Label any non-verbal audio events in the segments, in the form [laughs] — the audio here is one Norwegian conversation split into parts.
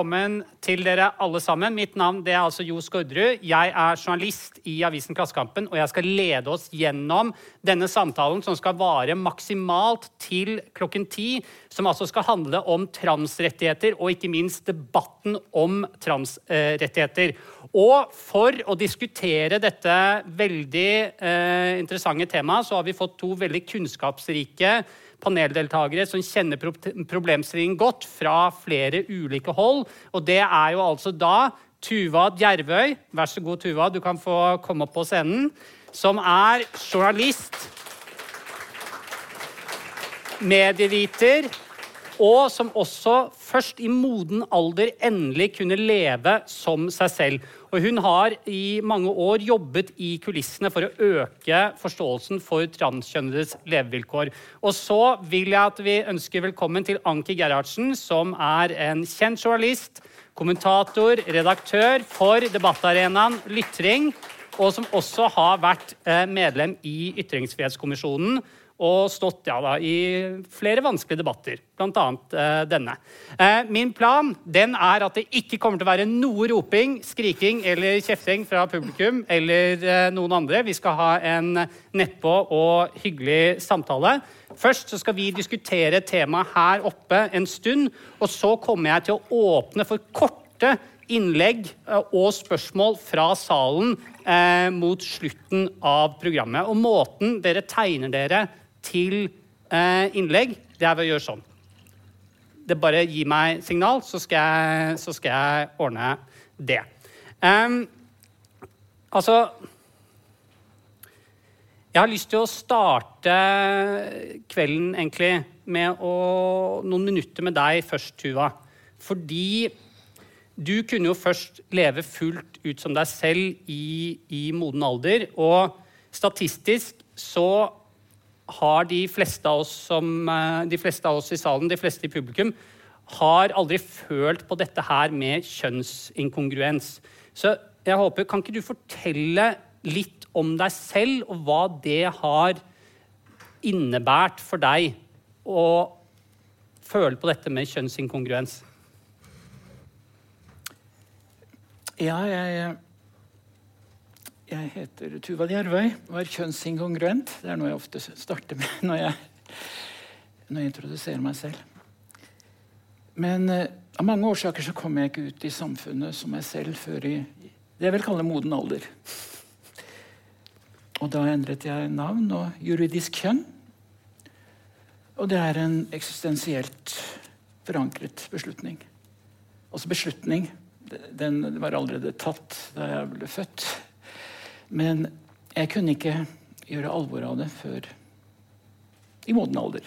Velkommen til dere alle sammen. Mitt navn er altså Jo Skårderud. Jeg er journalist i avisen Klassekampen, og jeg skal lede oss gjennom denne samtalen som skal vare maksimalt til klokken ti, som altså skal handle om transrettigheter, og ikke minst debatten om transrettigheter. Og for å diskutere dette veldig eh, interessante temaet, så har vi fått to veldig kunnskapsrike paneldeltakere som kjenner problemstillingen godt fra flere ulike hold. Og det er jo altså da Tuva Djervøy, vær så god, Tuva, du kan få komme opp på scenen, som er journalist, medieviter og som også først i moden alder endelig kunne leve som seg selv. Og hun har i mange år jobbet i kulissene for å øke forståelsen for transkjønnedes levevilkår. Og så vil jeg at vi ønsker velkommen til Anki Gerhardsen, som er en kjent journalist, kommentator, redaktør for debattarenaen Lytring, og som også har vært eh, medlem i Ytringsfrihetskommisjonen og stått ja, da, i flere vanskelige debatter, bl.a. Eh, denne. Eh, min plan den er at det ikke kommer til å være noe roping, skriking eller kjefting fra publikum eller eh, noen andre. Vi skal ha en nettpå og hyggelig samtale. Først så skal vi diskutere temaet her oppe en stund, og så kommer jeg til å åpne for korte innlegg eh, og spørsmål fra salen eh, mot slutten av programmet. Og måten dere tegner dere til eh, innlegg, det er ved å gjøre sånn. Det bare gir meg signal, så skal jeg, så skal jeg ordne det. Um, altså Jeg har lyst til å starte kvelden egentlig med å, noen minutter med deg først, Tuva. Fordi du kunne jo først leve fullt ut som deg selv i, i moden alder. Og statistisk så har de fleste av oss som, eh, de fleste av oss i salen, de fleste i publikum, har aldri følt på dette her med kjønnsinkongruens. Så jeg håper, Kan ikke du fortelle litt om deg selv, og hva det har innebært for deg å føle på dette med kjønnsinkongruens? Ja, jeg jeg heter Tuva Gjervøy og er kjønnsinkongruent. Det er noe jeg ofte starter med [laughs] når jeg, når jeg introduserer meg selv. Men uh, av mange årsaker så kom jeg ikke ut i samfunnet som meg selv før i det jeg vil kalle moden alder. Og da endret jeg navn og juridisk kjønn. Og det er en eksistensielt forankret beslutning. Altså beslutning. Den var allerede tatt da jeg ble født. Men jeg kunne ikke gjøre alvor av det før i moden alder.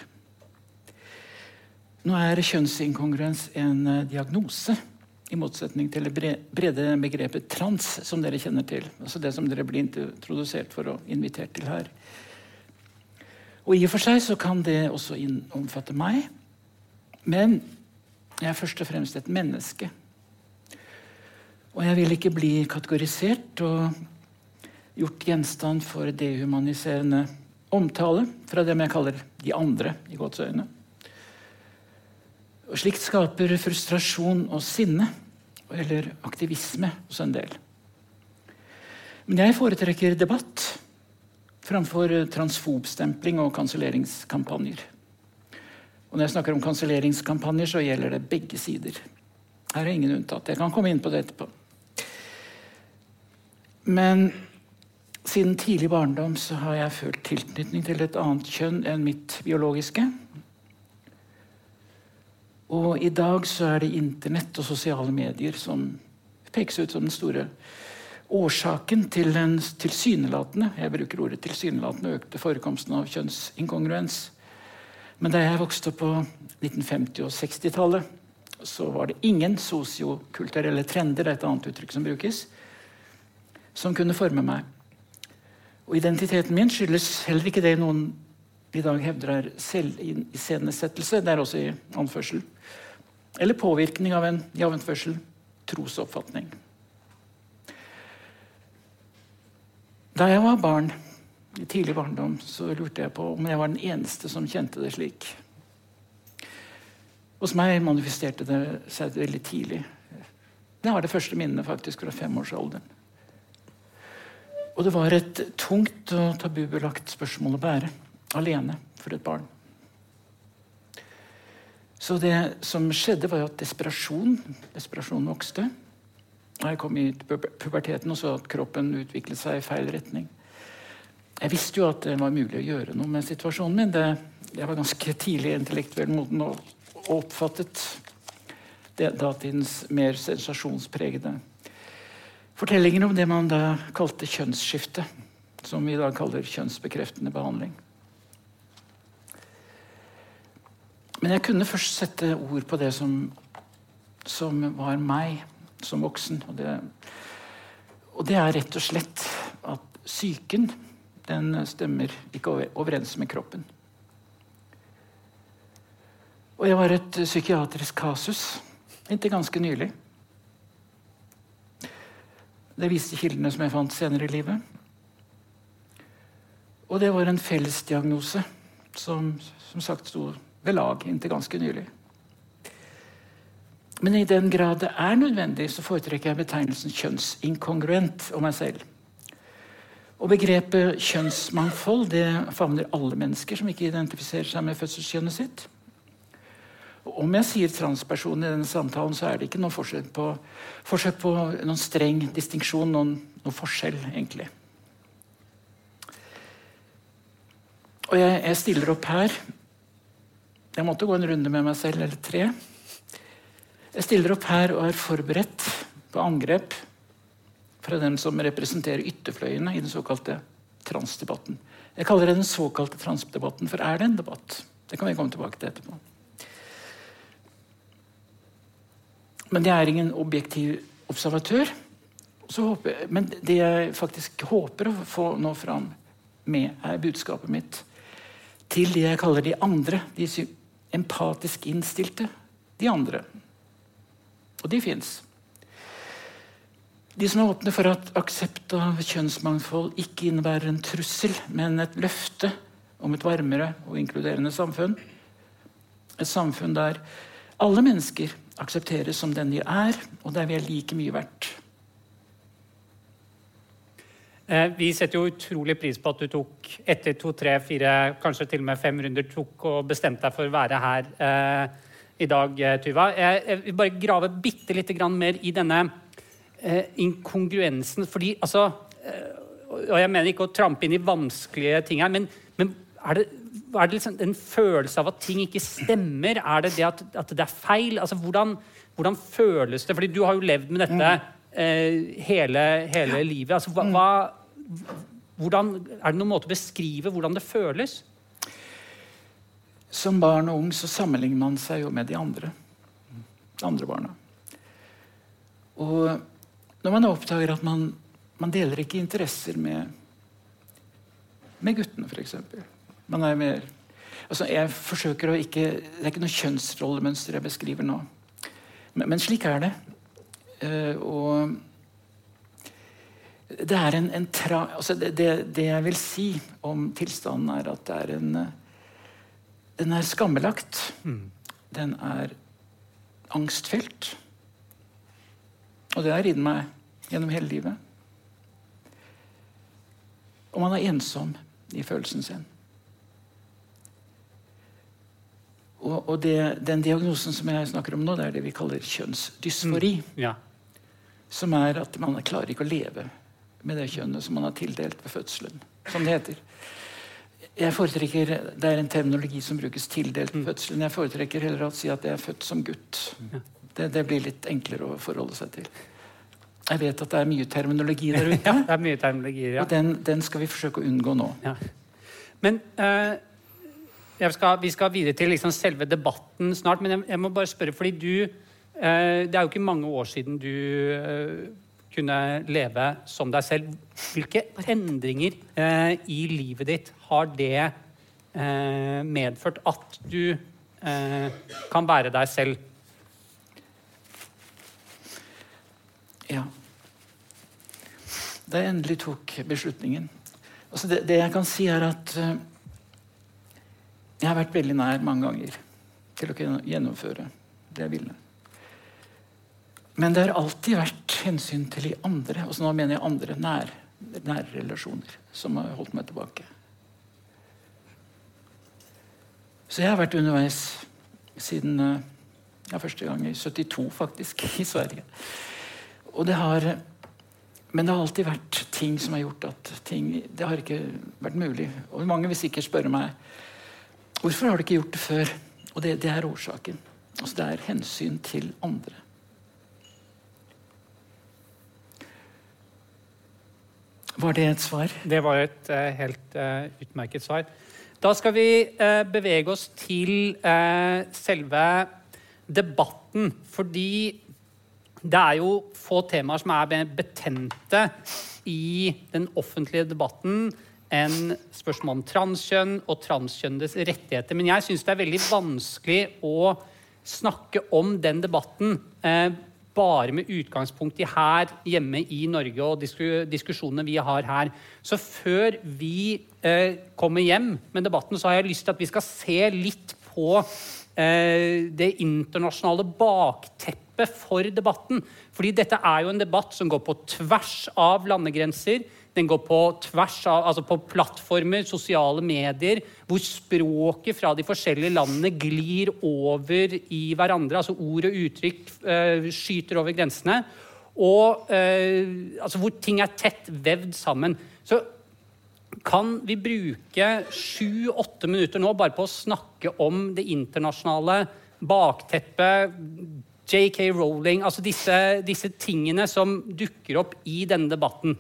Nå er kjønnsinkongruens en eh, diagnose, i motsetning til det brede begrepet trans, som dere kjenner til. Altså det som dere blir introdusert for og invitert til her. Og I og for seg så kan det også omfatte meg. Men jeg er først og fremst et menneske. Og jeg vil ikke bli kategorisert og gjort gjenstand for dehumaniserende omtale fra dem jeg kaller de andre. i gåtsøyne. Og Slikt skaper frustrasjon og sinne, eller aktivisme hos en del. Men jeg foretrekker debatt framfor transfobstempling og kanselleringskampanjer. Og når jeg snakker om kanselleringskampanjer, så gjelder det begge sider. Her er ingen unntatt. Jeg kan komme inn på det etterpå. Men siden tidlig barndom så har jeg følt tilknytning til et annet kjønn enn mitt biologiske. Og i dag så er det Internett og sosiale medier som pekes ut som den store årsaken til den tilsynelatende jeg bruker ordet tilsynelatende økte forekomsten av kjønnsinkongruens. Men da jeg vokste opp på 1950- og 60-tallet, så var det ingen sosiokulturelle trender, det er et annet uttrykk som brukes, som kunne forme meg. Og identiteten min skyldes heller ikke det noen i dag hevder er selviscenesettelse. Det er også i anførsel. Eller påvirkning av en i anførsel trosoppfatning. Da jeg var barn, i tidlig barndom, så lurte jeg på om jeg var den eneste som kjente det slik. Hos meg manifesterte det seg veldig tidlig. Det var det første minnet faktisk fra femårsalderen. Og det var et tungt og tabubelagt spørsmål å bære alene for et barn. Så det som skjedde, var jo at desperasjon desperasjon vokste. Jeg kom i puberteten og så at kroppen utviklet seg i feil retning. Jeg visste jo at det var mulig å gjøre noe med situasjonen min. Det, jeg var ganske tidlig intellektuell moden og, oppfattet det, datidens mer sensasjonspregede fortellinger om det man da kalte kjønnsskifte. Som vi i dag kaller kjønnsbekreftende behandling. Men jeg kunne først sette ord på det som, som var meg som voksen. Og det, og det, er rett og slett at psyken den stemmer ikke overens med kroppen. Og jeg var et psykiatrisk kasus inntil ganske nylig. Det viste kildene som jeg fant senere i livet. Og det var en fellesdiagnose som som sagt sto ved lag inntil ganske nylig. Men i den grad det er nødvendig, så foretrekker jeg betegnelsen kjønnsinkongruent om meg selv. Og Begrepet kjønnsmangfold det favner alle mennesker som ikke identifiserer seg med fødselskjønnet sitt. Om jeg sier transperson i denne samtalen, så er det ikke noen forskjell på, forsøk på noen streng distinksjon, noen, noen forskjell, egentlig. Og jeg, jeg stiller opp her jeg måtte gå en runde med meg selv, eller tre. Jeg stiller opp her og er forberedt på angrep fra dem som representerer ytterfløyene i den såkalte transdebatten. Jeg kaller det den såkalte transdebatten, for er det en debatt? Det kan vi komme tilbake til etterpå. Men jeg er ingen objektiv observatør. Håper, men det jeg faktisk håper å få nå fram med, er budskapet mitt til de jeg kaller de andre. De empatisk innstilte de andre. Og de fins. De som er åpne for at aksept av kjønnsmangfold ikke innebærer en trussel, men et løfte om et varmere og inkluderende samfunn. Et samfunn der alle mennesker aksepteres som den de er, og der vi er like mye verdt. Eh, vi setter jo utrolig pris på at du tok etter to, tre, fire, kanskje til og med fem runder tok og bestemte deg for å være her eh, i dag, eh, Tuva. Jeg, jeg, vil bare grave bitte grann mer i denne eh, inkongruensen. fordi altså eh, Og jeg mener ikke å trampe inn i vanskelige ting her, men, men er det, er det liksom en følelse av at ting ikke stemmer? Er det det at, at det er feil? Altså, hvordan, hvordan, føles det? Fordi du har jo levd med dette eh, hele, hele livet. Altså, hva, hva hvordan, er det noen måte å beskrive hvordan det føles? Som barn og ung så sammenligner man seg jo med de andre. De andre barna. Og når man oppdager at man, man deler ikke interesser med, med guttene, f.eks. Man er mer altså jeg forsøker å ikke, Det er ikke noe kjønnsrollemønster jeg beskriver nå. Men, men slik er det. Uh, og det er en, en tra, altså det, det, det, jeg vil si om tilstanden, er at det er en Den er skambelagt. Mm. Den er angstfylt. Og det har ridd meg gjennom hele livet. Og man er ensom i følelsen sin. Og, og det, den diagnosen som jeg snakker om nå, det er det vi kaller kjønnsdysfori. Mm. Ja. Som er at man klarer ikke å leve med det kjønnet som man har tildelt ved fødselen. Som det heter. Jeg foretrekker, Det er en terminologi som brukes tildelt ved mm. fødselen. Jeg foretrekker heller å si at jeg er født som gutt. Det, det, blir litt enklere å forholde seg til. Jeg vet at det er mye terminologi der [laughs] ute. ja, det er mye terminologi, ja. Og den, den, skal vi forsøke å unngå nå. Ja. Men uh, skal, Vi skal videre til liksom selve debatten snart, men jeg, jeg, må bare spørre, fordi du eh, Det er jo ikke mange år siden du eh, kunne leve som deg selv. Hvilke endringer eh, i livet ditt har det eh, medført at du eh, kan være deg selv? da jeg endelig tok beslutningen. Altså det, det, jeg kan si, er at uh, jeg har vært veldig nær mange ganger til å kunne gjennomføre det jeg ville. Men det har alltid vært hensyn til de andre, og nå mener jeg andre nær, nære relasjoner, som har holdt meg tilbake. Så jeg har vært underveis siden uh, ja, første gang i 72, faktisk, [laughs] i Sverige. Og det har men det har alltid vært ting som har gjort at ting Det har ikke vært mulig. Og mange vil sikkert spørre meg hvorfor har du ikke gjort det før. Og det, det er årsaken. Altså det er hensyn til andre. Var det et svar? Det var et uh, helt uh, utmerket svar. Da skal vi uh, bevege oss til selve debatten. Fordi det er jo få temaer som er betente i den offentlige debatten enn spørsmål om transkjønn og transkjønnedes rettigheter. Men jeg syns det er veldig vanskelig å snakke om den debatten eh, bare med utgangspunkt i her hjemme i Norge og diskusjonene vi har her. Så før vi eh, kommer hjem med debatten, så har jeg lyst til at vi skal se litt på eh, det internasjonale bakteppet for debatten. Fordi dette er jo en debatt som går på tvers av landegrenser. Den går på tvers av, altså på plattformer, sosiale medier, hvor språket fra de forskjellige landene glir over i hverandre. Altså ord og uttrykk eh, skyter over grensene. Og eh, altså hvor ting er tett vevd sammen. Så kan vi bruke sju-åtte minutter nå bare på å snakke om det internasjonale bakteppet, JK Rowling Altså disse, disse, tingene som dukker opp i denne debatten.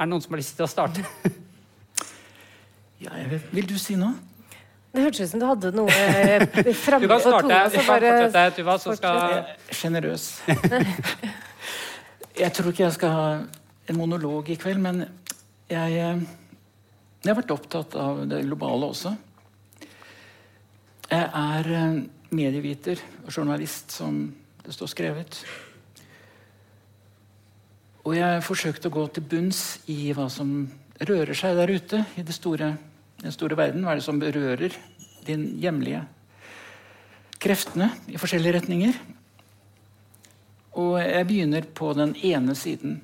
Er det noen som har lyst til å starte? [laughs] ja, vet, vil du si noe? Det hørtes ut som du hadde noe eh, [laughs] framme Du kan starte. Du kan fortsette, Tuva. Så skal Sjenerøs. [laughs] jeg tror ikke jeg skal ha en monolog i kveld, men jeg, eh, jeg har vært opptatt av det globale også. Jeg er eh, medieviter og journalist, som det står skrevet. Og jeg forsøkte å gå til bunns i hva som rører seg der ute i store, den store verden. Hva er det som berører de hjemlige kreftene i forskjellige retninger? Og jeg begynner på den ene siden.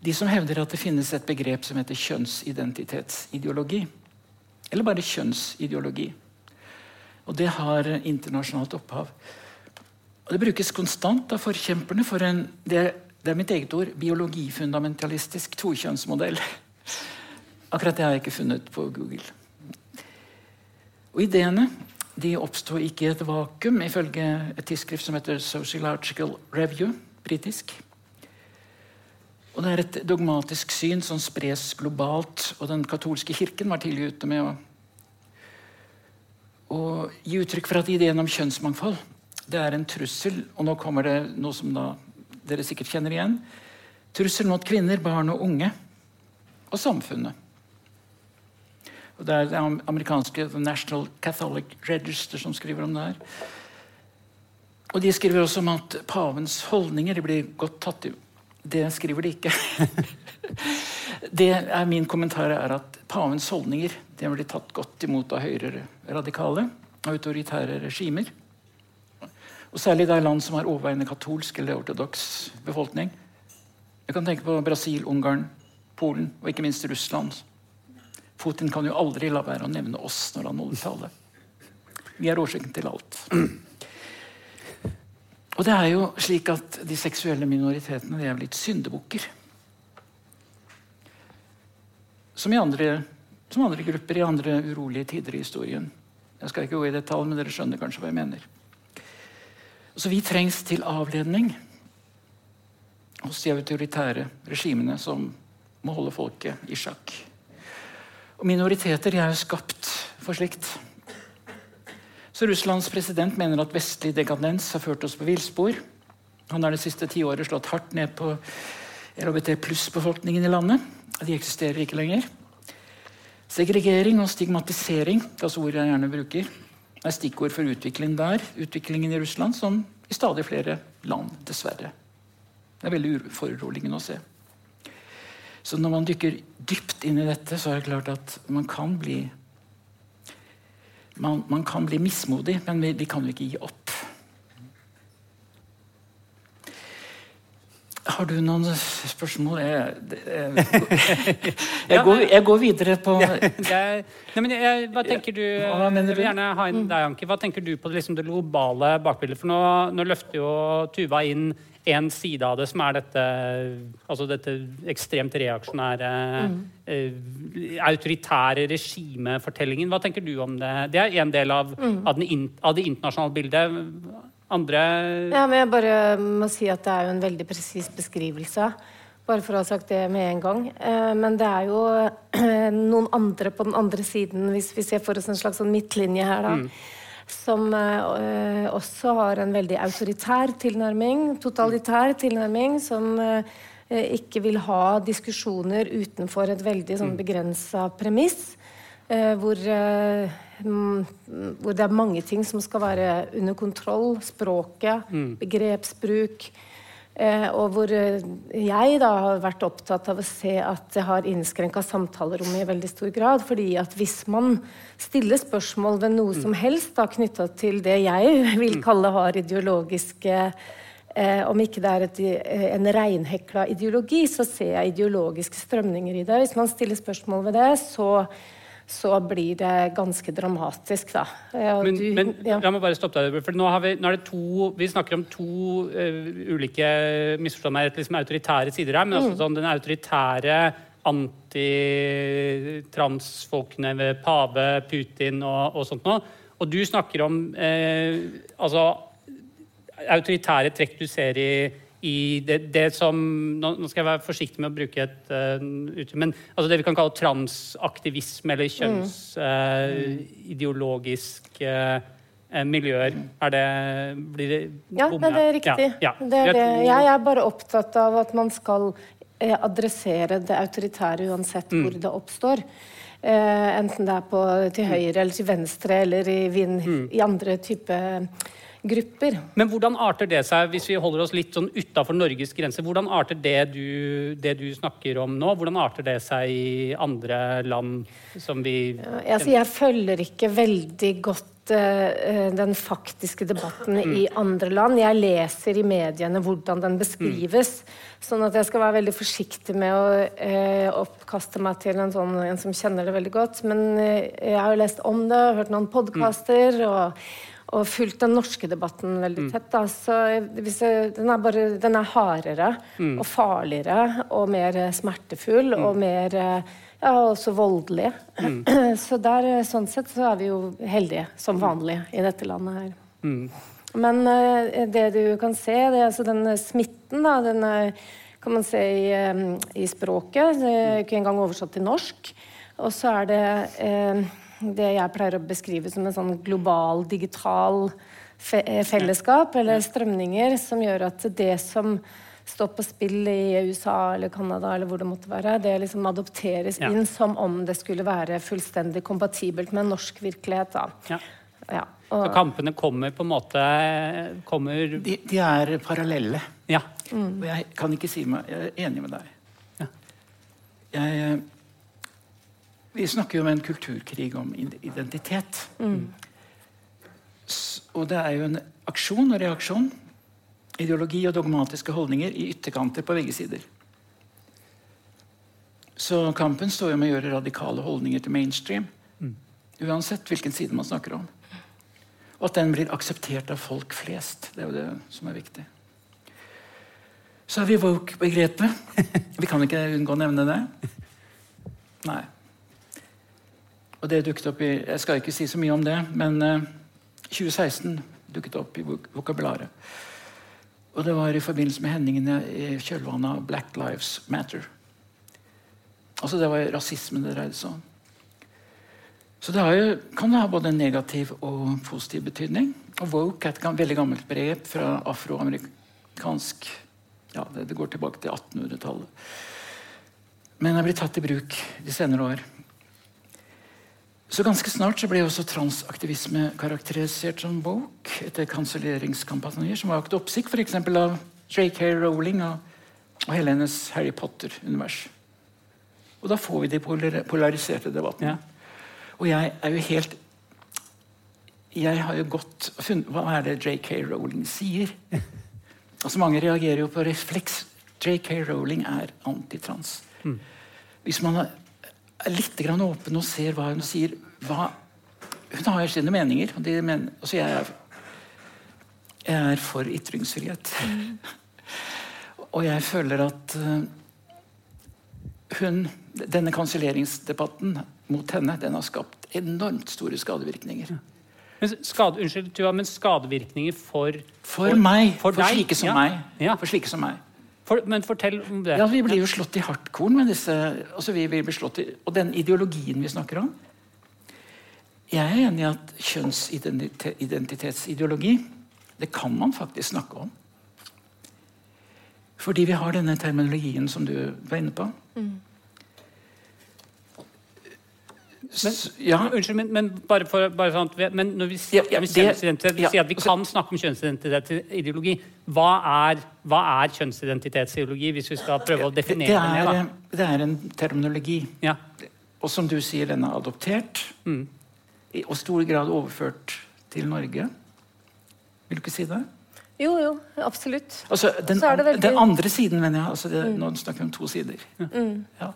De som hevder at det finnes et begrep som heter kjønnsidentitetsideologi. Eller bare kjønnsideologi. Og det har internasjonalt opphav. Og Det brukes konstant av forkjemperne for en det det er mitt eget ord biologifundamentalistisk tokjønnsmodell. Akkurat det har jeg ikke funnet på Google. Og Ideene de oppsto ikke i et vakuum, ifølge et tidsskrift som heter Sociological Review, britisk. Og Det er et dogmatisk syn som spres globalt, og den katolske kirken var tidlig ute med å å gi uttrykk for at ideen om kjønnsmangfold det er en trussel. Og nå kommer det noe som da dere sikkert kjenner igjen. Trussel mot kvinner, barn og unge. Og samfunnet. Og Det er det amerikanske The National Catholic Register som skriver om det her. Og De skriver også om at pavens holdninger blir godt tatt i Det skriver de ikke. [laughs] det er Min kommentar er at pavens holdninger de blir tatt godt imot av høyere radikale, autoritære regimer. Og Særlig i land som har overveiende katolsk eller ortodoks befolkning. Jeg kan tenke på Brasil, Ungarn, Polen og ikke minst Russland. Putin kan jo aldri la være å nevne oss når han holder tale. Vi er årsaken til alt. Og det er jo slik at De seksuelle minoritetene de er blitt syndebukker. Som som andre grupper i andre urolige tider i historien. Jeg skal ikke gå i detalj, men dere skjønner kanskje hva jeg mener. Så vi trengs til avledning hos de autoritære regimene som må holde folket i sjakk. Og minoriteter er jo skapt for slikt. Så Russlands president mener at vestlig dekadens har ført oss på villspor. Han har det siste tiåret slått hardt ned på LHBT pluss-befolkningen i landet. De eksisterer ikke lenger. Segregering og stigmatisering det er altså ord jeg gjerne bruker, er stikkord for utvikling der. Utviklingen i Russland, som i stadig flere land, dessverre. Det er veldig foruroligende å se. Så når man dykker dypt inn i dette, så er det klart at man kan bli man, man kan bli mismodig, men vi, vi kan jo ikke gi opp. Har du noen spørsmål? Jeg, jeg, [laughs] jeg, går, jeg går, videre på jeg, nei, men Hva tenker du Hva mener du? Gjerne ha inn deg, Anki. Hva tenker du på liksom, det globale bakbildet? For nå, nå, løfter jo Tuva inn en side av det, som er dette, altså dette ekstremt reaksjonære, mm. uh, autoritære regimefortellingen. Hva tenker du om det? Det er en del av, mm. av, in, av det internasjonale bildet. Andre Ja, men Jeg bare må si at det er jo en veldig presis beskrivelse. Bare for å ha sagt det med en gang. Eh, men det er jo eh, [clears throat] noen andre på den andre siden, hvis vi ser for oss en slags sånn midtlinje her, da. Mm. Som eh, også har en veldig autoritær tilnærming, totalitær tilnærming, som ikke vil ha diskusjoner utenfor et veldig sånn mm. begrensa premiss. hvor Mm, hvor det er mange ting som skal være under kontroll. Språket, mm. begrepsbruk. Eh, og hvor eh, jeg da har vært opptatt av å se at det har innskrenka samtalerommet i veldig stor grad. fordi at hvis man stiller spørsmål ved noe mm. som helst da knytta til det jeg [laughs] vil mm. kalle har ideologiske eh, Om ikke det er et, eh, en reinhekla ideologi, så ser jeg ideologiske strømninger i det. Hvis man stiller spørsmål ved det, så så blir det ganske dramatisk, da. Men, du, men ja. la meg bare stoppe deg, for nå, vi, nå er det to Vi snakker om to uh, ulike misforstå meg liksom autoritære sider her, men mm. altså sånn den autoritære antitransfolkene ved pave, Putin og, og, sånt noe. Og du snakker om eh, altså autoritære trekk du ser i i det, det, som nå, skal jeg være forsiktig med å bruke et uh, uttrykk, men altså det vi kan kalle transaktivisme eller kjønnsideologisk uh, uh, miljøer. Er det Blir det Ja, det er riktig. Ja, ja. Det er. Jeg er bare opptatt av at man skal adressere det autoritære uansett hvor mm. det oppstår. enten det er på, til høyre eller til venstre eller i, vind, mm. i andre typer grupper. Men hvordan arter det seg, hvis vi holder oss litt sånn utafor Norges grenser, hvordan arter det du, det du, snakker om nå, hvordan arter det seg i andre land som vi ja, altså Jeg følger ikke veldig godt uh, den faktiske debatten mm. i andre land. Jeg leser i mediene hvordan den beskrives. Mm. Sånn at jeg skal være veldig forsiktig med å eh, oppkaste meg til en, sånn, en som kjenner det veldig godt. Men eh, jeg har jo lest om det, hørt noen podkaster. Og og fulgt den norske debatten veldig mm. tett. Da. Så jeg, den, er bare, den, er hardere mm. og farligere og mer smertefull mm. og mer ja, også voldelig. Mm. [clears throat] Så der, sånn sett så er vi jo heldige som mm. vanlig i dette landet her. Mm. Men uh, det du kan se, det er altså den smitten, da, den kan man se i, um, i språket. Det er ikke engang oversatt til norsk. Og så er det uh, det jeg pleier å beskrive som en sånn global, digital fe eh, fellesskap eller strømninger som gjør at det som står på spill i USA eller Canada eller hvor det måtte være, det liksom adopteres ja. inn som om det skulle være fullstendig kompatibelt med norsk virkelighet. da. Ja. Ja, og... Så kampene kommer på en måte kommer... De, de er parallelle. Ja. Mm. Og jeg kan ikke si meg Jeg er enig med deg. Ja. Jeg vi snakker jo om en kulturkrig om identitet. Mm. Og det er jo en aksjon og reaksjon. Ideologi og dogmatiske holdninger i ytterkanter på begge sider. Så kampen står jo med å gjøre radikale holdninger til mainstream. Mm. Uansett hvilken side man snakker om. Og at den blir akseptert av folk flest. Det er jo det som er viktig. Så har vi woke-begrepet. Vi kan ikke unngå å nevne det. Nei. Og det dukket opp i Jeg skal ikke si så mye om det, men eh, 2016 dukket opp i vok vokabularet. Og det var i forbindelse med hendingene i kjølvannet av Black Lives Matter. Altså Det var rasismen det dreide seg om. Så det jo, kan ha både negativ og positiv betydning. Og woke er et veldig gammelt brev fra afroamerikansk ja, det, det går tilbake til 1800-tallet. Men er blitt tatt i bruk de senere år. Så ganske snart så ble også transaktivisme karakterisert som woke etter kanselleringskampanjer som vakte oppsikt f.eks. av J.K. Rowling og, og hele hennes Harry Potter-univers. Og da får vi de polariserte debattene. Ja. Og jeg er jo helt Jeg har jo godt funnet Hva er det JK Rowling sier? [laughs] Altså Mange reagerer jo på refleks. JK Rowling er antitrans. Hvis man er er litt grann åpen og ser hva hun sier hva, Hun har jo sine meninger. Og de men, altså jeg, er, jeg er for ytringsfrihet. [laughs] og jeg føler at eh, hun, denne kanselleringsdebatten mot henne den har skapt enormt store skadevirkninger. Men, skade, unnskyld, Tua, men skadevirkninger for For, meg. For, for slike som ja. meg. Ja. For slike som meg. For, Men fortell om det. Ja, Vi blir jo slått i hardkorn med disse altså vi, vi blir slått i, Og den ideologien vi snakker om Jeg er enig i at kjønnsidentitetsideologi det kan man faktisk snakke om. Fordi vi har denne terminologien som du var inne på. S- ja, Unnskyld, men, men bare for bare sånn men når vi Ja, ja, det- vi ja, sier at vi kan snakke om kjønnsidentitetsideologi. Hva er, hva er kjønnsidentitetsideologi, hvis vi skal prøve å definere det, det? er, da? det er en terminologi. Ja. Og som du sier, den er adoptert. Mm. I og stor grad overført til Norge. Vil du ikke si det? Jo, jo, absolutt. Altså, den, er det veldig- den andre siden, mener jeg. Altså det, Nå snakker vi om to sider. Ja.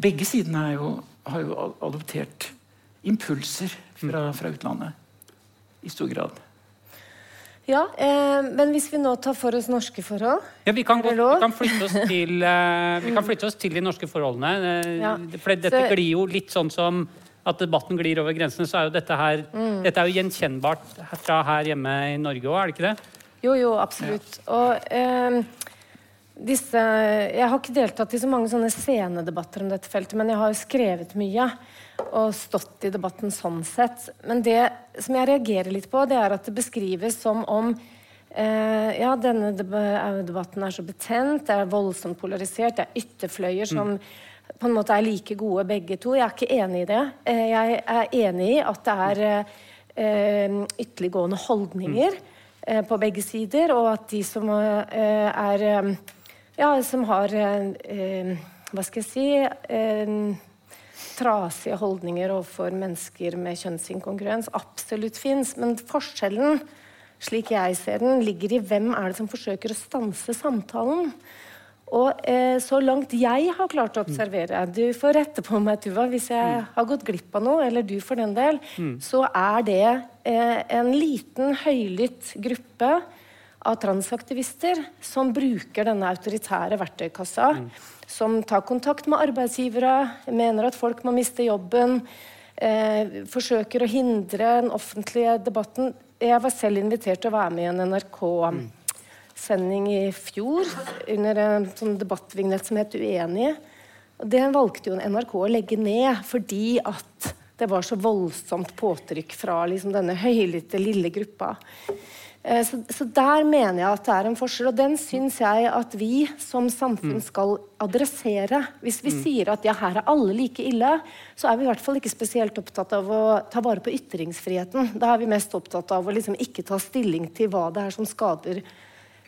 Begge sidene er jo, har jo adoptert impulser fra, fra utlandet. I stor grad. Ja, eh, men hvis vi nå tar for oss norske forhold Ja, vi kan, godt, vi kan, flytte, oss til, eh, vi kan flytte oss til de norske forholdene. eh, Ja. For dette Så- glir jo litt sånn som at debatten glir over grensene, så er jo dette her Mm. Dette er jo gjenkjennbart fra her hjemme i Norge òg, er det ikke det? Jo, jo, absolutt. Og eh, disse Jeg har ikke deltatt i så mange sånne scenedebatter om dette feltet, men jeg har jo skrevet mye og stått i debatten sånn sett. Men det som jeg reagerer litt på, det er at det beskrives som om eh, ja, denne debatten er så betent, det er voldsomt polarisert, det er ytterfløyer som på en måte er like gode begge to. Jeg er ikke enig i det. Eh, jeg er enig i at det er eh, eh, ytterliggående holdninger mm. på begge sider, og at de som eh, er eh, Ja, som har eh, eh, Hva skal jeg si eh, Trasige holdninger overfor mennesker med kjønnsinkongruens absolutt fins. Men forskjellen, slik jeg ser den, ligger i hvem er det som forsøker å stanse samtalen. Og eh, så langt jeg har klart å observere Du får rette på meg, Tuva, hvis jeg har gått glipp av noe, eller du for den del. Så er det eh, en liten, høylytt gruppe av transaktivister som bruker denne autoritære verktøykassa. Som tar kontakt med arbeidsgivere, mener at folk må miste jobben. Eh, forsøker å hindre den offentlige debatten. Jeg var selv invitert til å være med i en NRK sending i fjor under en sånn debattvignett som het 'Uenige'. Og det valgte jo NRK å legge ned fordi at det var så voldsomt påtrykk fra liksom denne høylytte, lille gruppa. Eh, Så, så der mener jeg at det er en forskjell, og den syns jeg at vi som samfunn skal adressere. Hvis vi sier at ja, her er alle like ille, så er vi i hvert fall ikke spesielt opptatt av å ta vare på ytringsfriheten. Da er vi mest opptatt av å liksom ikke ta stilling til hva det er som skader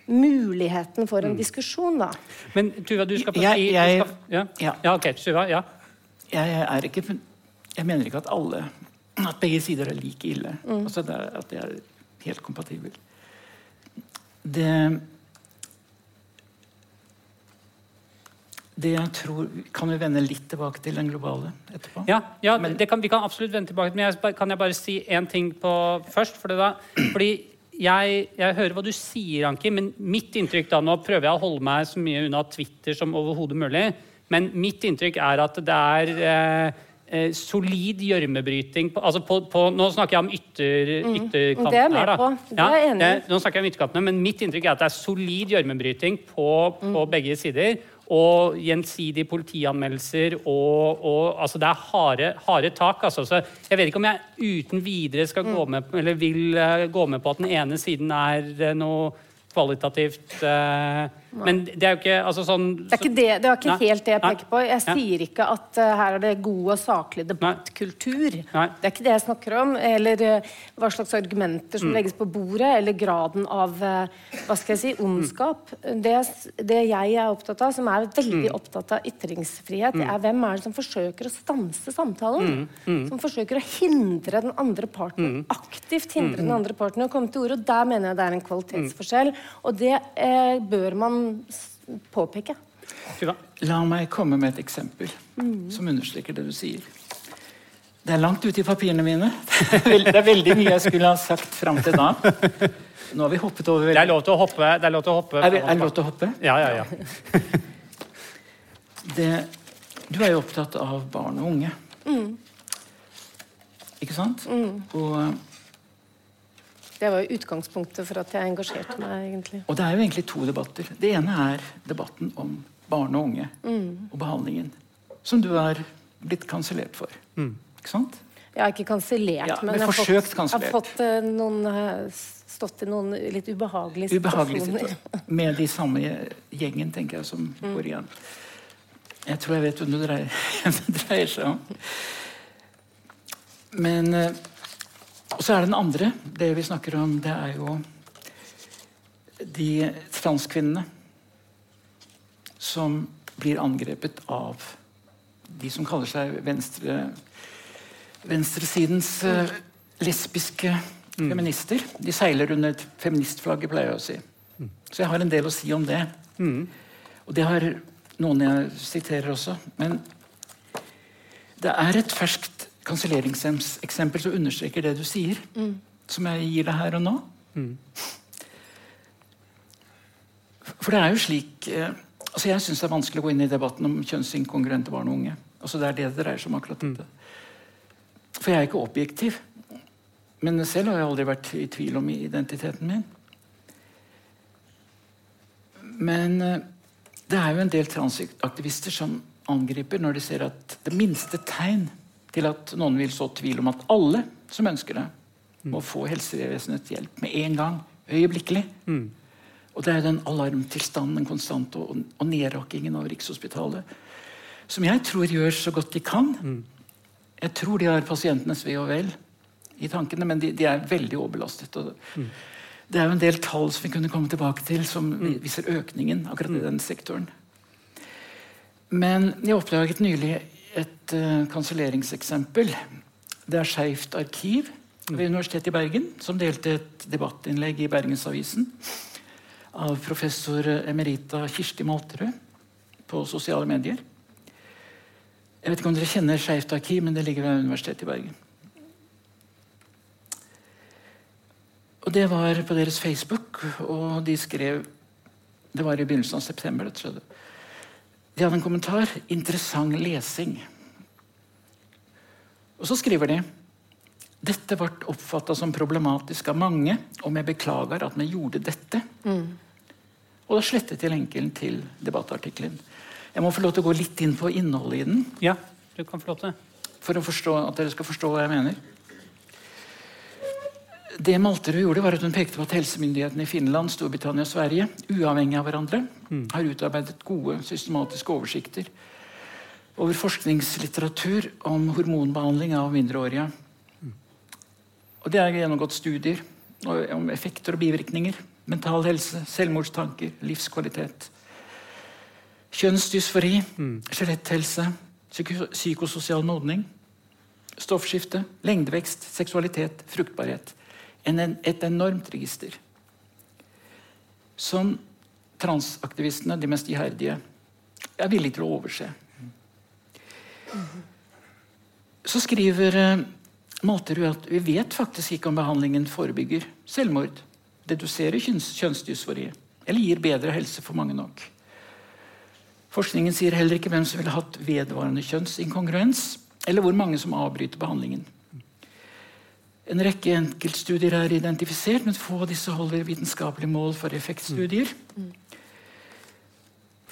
muligheten for en diskusjon, da. Men Tuva, du skal få si du jeg- skal, ja. ja. ja, ok. Tuva, ja. Jeg, er ikke, jeg mener ikke at alle At begge sider er like ille. Altså det er, at det er helt kompatibel. Det Det jeg tror Kan vi vende litt tilbake til den globale etterpå? Ja, ja det kan, vi kan absolutt vende tilbake. Men jeg, kan jeg bare si én ting på først? For det da, fordi jeg, jeg hører hva du sier, Anki, men mitt inntrykk da, Nå prøver jeg å holde meg så mye unna Twitter som overhodet mulig, men mitt inntrykk er at det er eh, solid gjørmebryting på, altså på, på, Nå snakker jeg om ytter. Mm. er med her, da. på. Det er jeg enig i. eh, nå snakker jeg om ytterkantene, men mitt inntrykk er at det er solid gjørmebryting på, Mm. på begge sider. Og gjensidige politianmeldelser og, og altså Det er harde, harde tak. Altså. Så jeg vet ikke om jeg uten videre skal Mm. gå med på, eller vil eh, gå med på at den ene siden er eh, noe kvalitativt eh, Men det er jo ikke altså sånn Det er ikke, det, det er ikke helt det jeg peker på. Jeg sier ikke at uh, her er det god og saklig debattkultur. Det er ikke det jeg snakker om. Eller uh, hva slags argumenter Mm. som legges på bordet, eller graden av uh, hva skal jeg si, ondskap. Det, det jeg er opptatt av, som er veldig Mm. opptatt av ytringsfrihet, det er hvem er det som forsøker å stanse samtalen? Mm. Som forsøker å hindre den andre parten, aktivt hindre den andre parten å komme til orde. Og der mener jeg det er en kvalitetsforskjell. Og det eh, bør man påpeke. La meg komme med et eksempel som understreker det du sier. Det er langt ute i papirene mine. [laughs] Det er veld- det er veldig mye jeg skulle ha sagt fram til da. Nå har vi hoppet over Det er lov til å hoppe. Det er lov til å hoppe Er det, er lov til å hoppe? Ja, ja, ja. [laughs] Det, du er jo opptatt av barn og unge. Ikke sant? Og, Det var jo utgangspunktet for at jeg engasjerte meg, egentlig. og det er jo egentlig to debatter. Det ene er debatten om barn og unge og behandlingen. Som du er blitt kansellert for. Ikke sant? Jeg har ikke kansellert, Ja, men men jeg har fått, jeg har fått eh, noen eh, stått i noen litt ubehagelige ubehagelige situasjoner. Med de samme gjengen, tenker jeg, som går igjen. Jeg tror jeg vet hvem det dreier, [laughs] dreier seg om. Men eh, Og så er det den andre. Det vi snakker om, det er jo de transkvinnene som blir angrepet av de som kaller seg venstre, venstresidens eh, lesbiske feminister. De seiler under et feministflagget, pleier jeg å si. Så jeg har en del å si om det. Og det har noen jeg siterer også. Men det er et ferskt kanselleringseksempel som understreker det du sier, som jeg gir deg her og nå. For det er jo slik eh, altså Jeg syns det er vanskelig å gå inn i debatten om kjønnsinkongruente barn og unge. Altså Det er det det dreier seg om. akkurat dette. For jeg er ikke objektiv. Men selv har jeg aldri vært i tvil om identiteten min. Men eh, det er jo en del transaktivister som angriper når de ser at det minste tegn til at noen vil så tvil om at alle som ønsker det, må få helsevesenets hjelp med en gang. Øyeblikkelig. Og det er den alarmtilstanden den konstante og, og nedrakkingen av Rikshospitalet som jeg tror gjør så godt de kan. Jeg tror de har pasientenes ve og vel i tankene, men de, de er veldig overbelastet. Og Det er jo en del tall som vi kunne komme tilbake til, som vi- viser økningen akkurat i den sektoren. Men jeg oppdaget nylig et uh, kanselleringseksempel. Det er Skeivt arkiv ved Universitetet i Bergen som delte et debattinnlegg i Bergensavisen av professor emerita Kirsti Malterud på sosiale medier. Jeg vet ikke om dere kjenner Skeivt arkiv, men det ligger ved Universitetet i Bergen. Og Det var på deres Facebook, og de skrev Det var i begynnelsen av september. dette skjedde. De hadde en kommentar 'interessant lesing'. Og så skriver de dette ble oppfatta som problematisk av mange, og vi beklager at vi gjorde dette. Og da slettet de lenken til debattartikkelen. Jeg må få lov til å gå litt inn på innholdet i den, Ja, du kan få lov til for å forstå, at dere skal forstå hva jeg mener. Det Malterud gjorde, var at hun pekte på at helsemyndighetene i Finland, Storbritannia og Sverige, uavhengig av hverandre, har utarbeidet gode, systematiske oversikter over forskningslitteratur om hormonbehandling av mindreårige. Og Det er gjennomgått studier om effekter og bivirkninger, mental helse, selvmordstanker, livskvalitet. Kjønnsdysfori, skjeletthelse, psyko psykososial modning, stoffskifte, lengdevekst, seksualitet, fruktbarhet. Et enormt register. Som transaktivistene, de mest iherdige, er villige til å overse. Så skriver eh, Malterud at vi vet faktisk ikke om behandlingen forebygger selvmord, deduserer kjønns kjønnsdysfori eller gir bedre helse for mange nok. Forskningen sier heller ikke hvem som ville hatt vedvarende kjønnsinkongruens, eller hvor mange som avbryter behandlingen. En rekke enkeltstudier er identifisert, men få av disse holder vitenskapelige mål for effektstudier.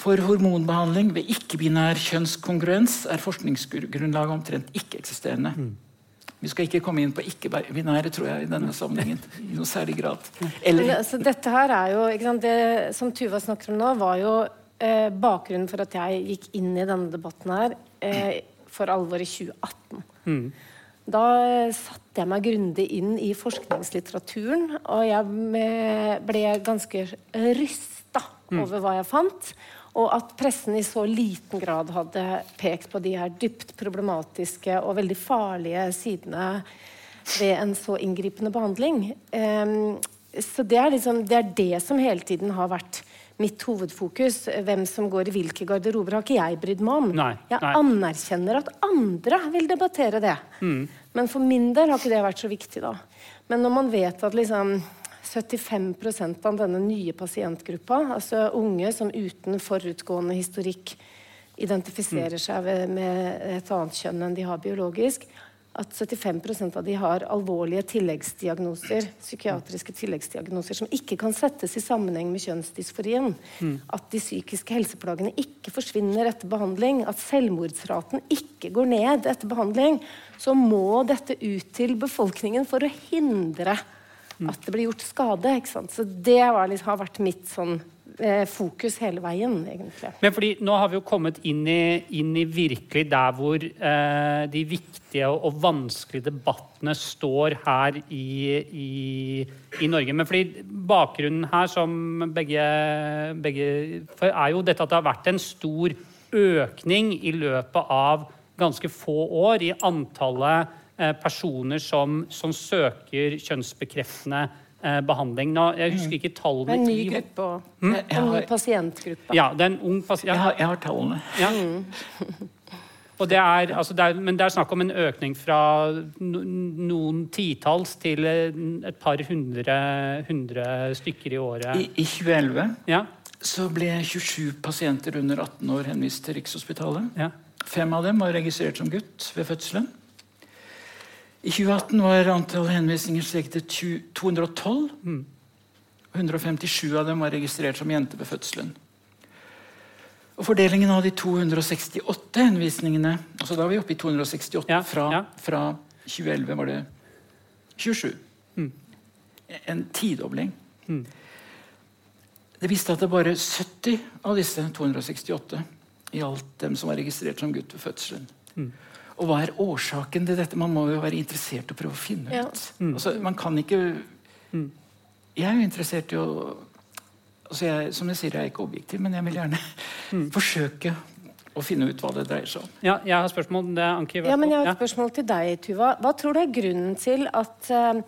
For hormonbehandling ved ikke-binær kjønnskongruens er forskningsgrunnlaget omtrent ikke-eksisterende. Vi skal ikke komme inn på ikke-binære tror jeg, i denne sammenhengen. i noe særlig grad. Men, Eller altså, dette her er jo ikke sant, Det som Tuva snakker om nå, var jo eh, bakgrunnen for at jeg gikk inn i denne debatten her eh, for alvor i 2018. Da satte jeg meg grundig inn i forskningslitteraturen, og jeg ble ganske rysta over hva jeg fant. Og at pressen i så liten grad hadde pekt på de her dypt problematiske og veldig farlige sidene ved en så inngripende behandling. Ehm, så det er, liksom, det er det som hele tiden har vært mitt hovedfokus. Hvem som går i hvilke garderober, har ikke jeg brydd meg om. Nei, jeg nei. anerkjenner at andre vil debattere det. Men for min del har ikke det vært så viktig, da. Men når man vet at liksom 75% av denne nye pasientgruppa, altså unge som uten forutgående historikk identifiserer seg med et annet kjønn enn de har biologisk, at 75% av de har alvorlige tilleggsdiagnoser, psykiatriske tilleggsdiagnoser som ikke kan settes i sammenheng med kjønnsdysforien. At de psykiske helseplagene ikke forsvinner etter behandling. At selvmordsraten ikke går ned etter behandling. Så må dette ut til befolkningen for å hindre at det blir gjort skade. Så det var, liksom, har vært mitt sånn, fokus hele veien, egentlig. Men fordi nå har vi jo kommet inn i, inn i virkelig der hvor eh, de viktige og, vanskelige debattene står her i, i, i Norge. Men fordi bakgrunnen her, som begge, begge er jo dette at det har vært en stor økning i løpet av ganske få år i antallet eh, personer som, som søker kjønnsbekreftende eh, behandling. Nå, jeg husker ikke Det tallene en ny gruppe og Jeg- jeg en ny pasientgruppe. Ja, det er en ung pasient. jeg har, jeg har tallene. Ja. [laughs] Og det er, altså det er, men det er snakk om en økning fra noen titalls til eh, et par hundre, hundre stykker i året. I, I 2011 Ja, så ble 27 pasienter under 18 år henvist til Rikshospitalet. ja. Fem av dem var registrert som gutt ved fødselen. I 2018 var antall henvisninger steget til 212. og 157 av dem var registrert som jente ved fødselen. Og Fordelingen av de 268 henvisningene altså Da er vi oppe i 268. Ja, Fra, ja. fra 2011 var det 27. En tidobling. Det viste at det bare 70 av disse 268 gjaldt dem som var registrert som gutt ved fødselen. Og hva er årsaken til dette? Man må jo være interessert i å prøve å finne Ja. ut. Altså, man kan ikke Jeg er jo interessert i å altså jeg, Som jeg sier, jeg er ikke objektiv, men jeg vil gjerne [laughs] forsøke å finne ut hva det dreier seg om. ja jeg har spørsmål. Det er Anki. Ja, men jeg har et spørsmål til deg, Tuva. Hva tror du er grunnen til at eh,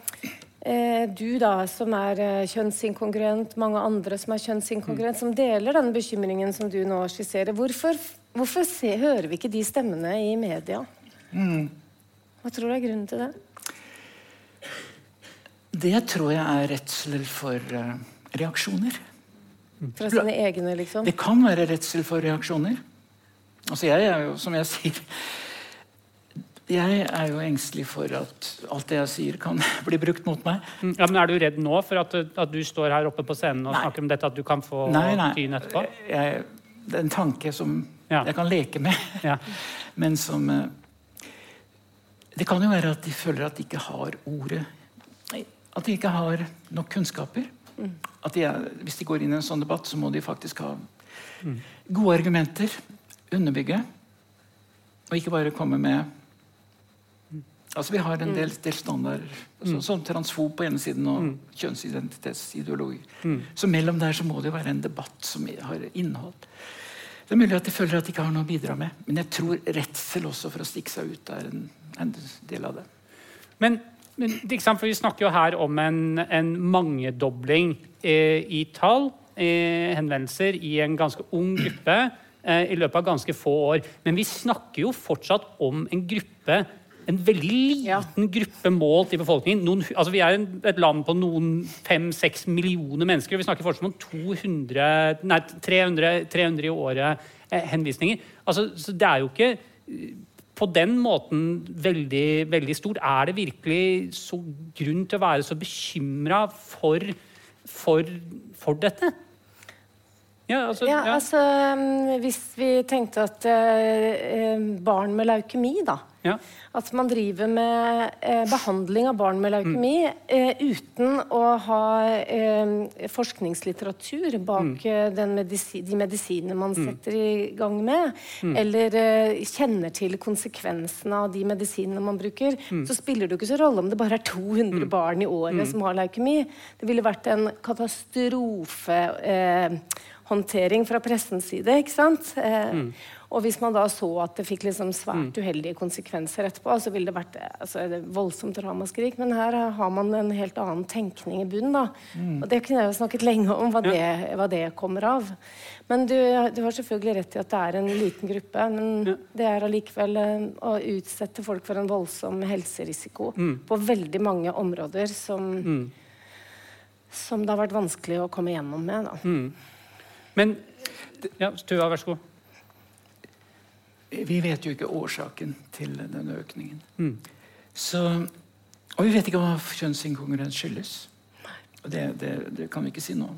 du, da, som er eh, kjønnsinkongruent, mange andre som er kjønnsinkongruent, som deler den bekymringen som du nå skisserer, hvorfor, hvorfor se, hører vi ikke de stemmene i media? Hva tror du er grunnen til det? Det tror jeg er redsel for eh, reaksjoner. Fra sine egne, liksom? Det kan være redsel for reaksjoner. Altså jeg er jo, som jeg sier Jeg er jo engstelig for at alt det jeg sier, kan [laughs] bli brukt mot meg. Mm, Ja, men Er du redd nå for at, at du står her oppe på scenen og Nei. snakker om dette, at du kan få Nei, nei. tyn etterpå? Jeg, det er en tanke som Ja. jeg kan leke med, Ja. [laughs] men som eh, Det kan jo være at de føler at de ikke har ordet At de ikke har nok kunnskaper. At de er, hvis de går inn i en sånn debatt, så må de faktisk ha gode argumenter, underbygge, og ikke bare komme med Altså Vi har en del, del standarder, altså, som transfob på ene siden og kjønnsidentitetsideologi. Så mellom der så må det jo være en debatt som har innhold. Det er mulig at de føler at de ikke har noe å bidra med, men jeg tror redsel også for å stikke seg ut er en, en del av det. Men, men for vi snakker jo her om en, en mangedobling eh, i tall, eh, henvendelser, i en ganske ung gruppe eh, i løpet av ganske få år. Men vi snakker jo fortsatt om en gruppe en veldig liten gruppe målt i befolkningen. Noen, altså vi er en, et land på noen fem-seks millioner mennesker. og Vi snakker fortsatt om 200, nei, 300, 300 i året eh, henvisninger. Altså, så det er jo ikke eh, på den måten veldig, veldig stort. Er det virkelig så grunn til å være så bekymra for, for, for dette? Ja, altså, Ja, ja. altså mm, Hvis vi tenkte at eh, eh, barn med leukemi, da Ja. At man driver med eh, behandling av barn med leukemi eh, uten å ha eh, forskningslitteratur bak mm. den medisi de medisinene man setter i gang med, eller eh, kjenner til konsekvensene av de medisinene man bruker, så spiller det jo ikke så rolle om det bare er 200 barn i året som har leukemi. Det ville vært en katastrofe. Eh, håndtering fra pressens side. ikke sant? Eh, Og hvis man da så at det fikk liksom svært uheldige konsekvenser etterpå, så ville det vært altså, et voldsomt ramaskrik. Men her har man en helt annen tenkning i bunnen. da. Og det kunne jeg jo snakket lenge om, hva, det, hva det kommer av. Men du, du har selvfølgelig rett i at det er en liten gruppe. Men det er allikevel eh, å utsette folk for en voldsom helserisiko på veldig mange områder som, som det har vært vanskelig å komme gjennom med. da. Men ja, Tuva, vær så god. Vi vet jo ikke årsaken til denne økningen. Så, og vi vet ikke hva kjønnsinkongruens skyldes. Og det, det, det kan vi ikke si om.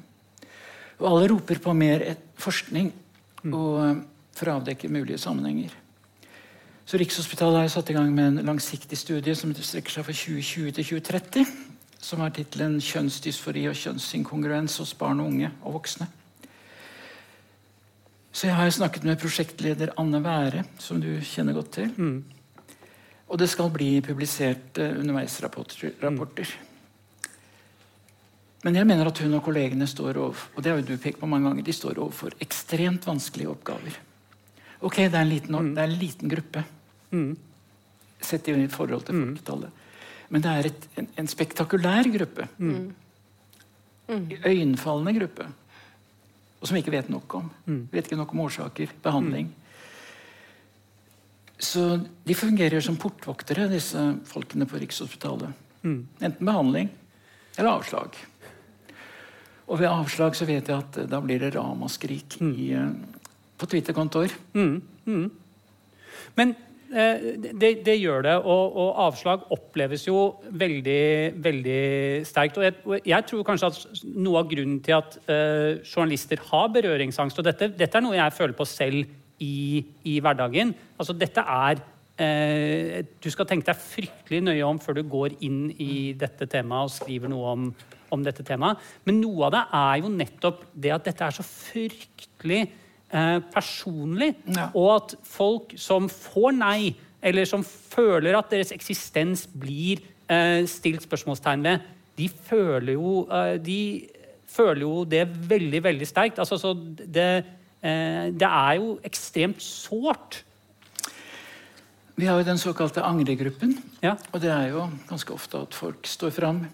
Og alle roper på mer et, forskning og, eh, for å avdekke mulige sammenhenger. Så Rikshospitalet har satt i gang med en langsiktig studie som strekker seg fra 2020 til 2030. Som har tittelen 'Kjønnsdysfori og kjønnsinkongruens hos barn og unge og voksne'. Så jeg har snakket med prosjektleder Anne Være, som du kjenner godt til. Og det skal bli publisert uh, underveisrapporter. rapporter. Men jeg mener at hun og kollegene står overfor og det har jo du pekt på mange ganger, de står overfor ekstremt vanskelige oppgaver. Ok, det er en liten, det er en liten gruppe, sett i forhold til folketallet. Men det er et, en, en spektakulær gruppe. Øyenfallende gruppe. Og som vi ikke vet nok om. Vi vet ikke nok om årsaker, behandling. Så de fungerer som portvoktere, disse folkene på Rikshospitalet. Enten behandling eller avslag. Og ved avslag så vet jeg at eh, da blir det ramaskrik i, eh, på Twitter-kontoer. Men eh, det, det gjør det, og, og avslag oppleves jo veldig, veldig sterkt. Og jeg, og jeg tror kanskje at noe av grunnen til at uh, journalister har berøringsangst, og dette, dette er noe jeg føler på selv i, i hverdagen Altså dette er uh, Du skal tenke deg fryktelig nøye om før du går inn i dette temaet og skriver noe om, om dette temaet. Men noe av det er jo nettopp det at dette er så fryktelig eh, personlig. Ja. Og at folk som får nei, eller som føler at deres eksistens blir eh, stilt spørsmålstegn ved, de føler jo, eh, de føler jo det veldig, veldig sterkt. Altså, så det, eh, det er jo ekstremt sårt. Vi har jo den såkalte angregruppen. Ja. Og det er jo ganske ofte at folk står fram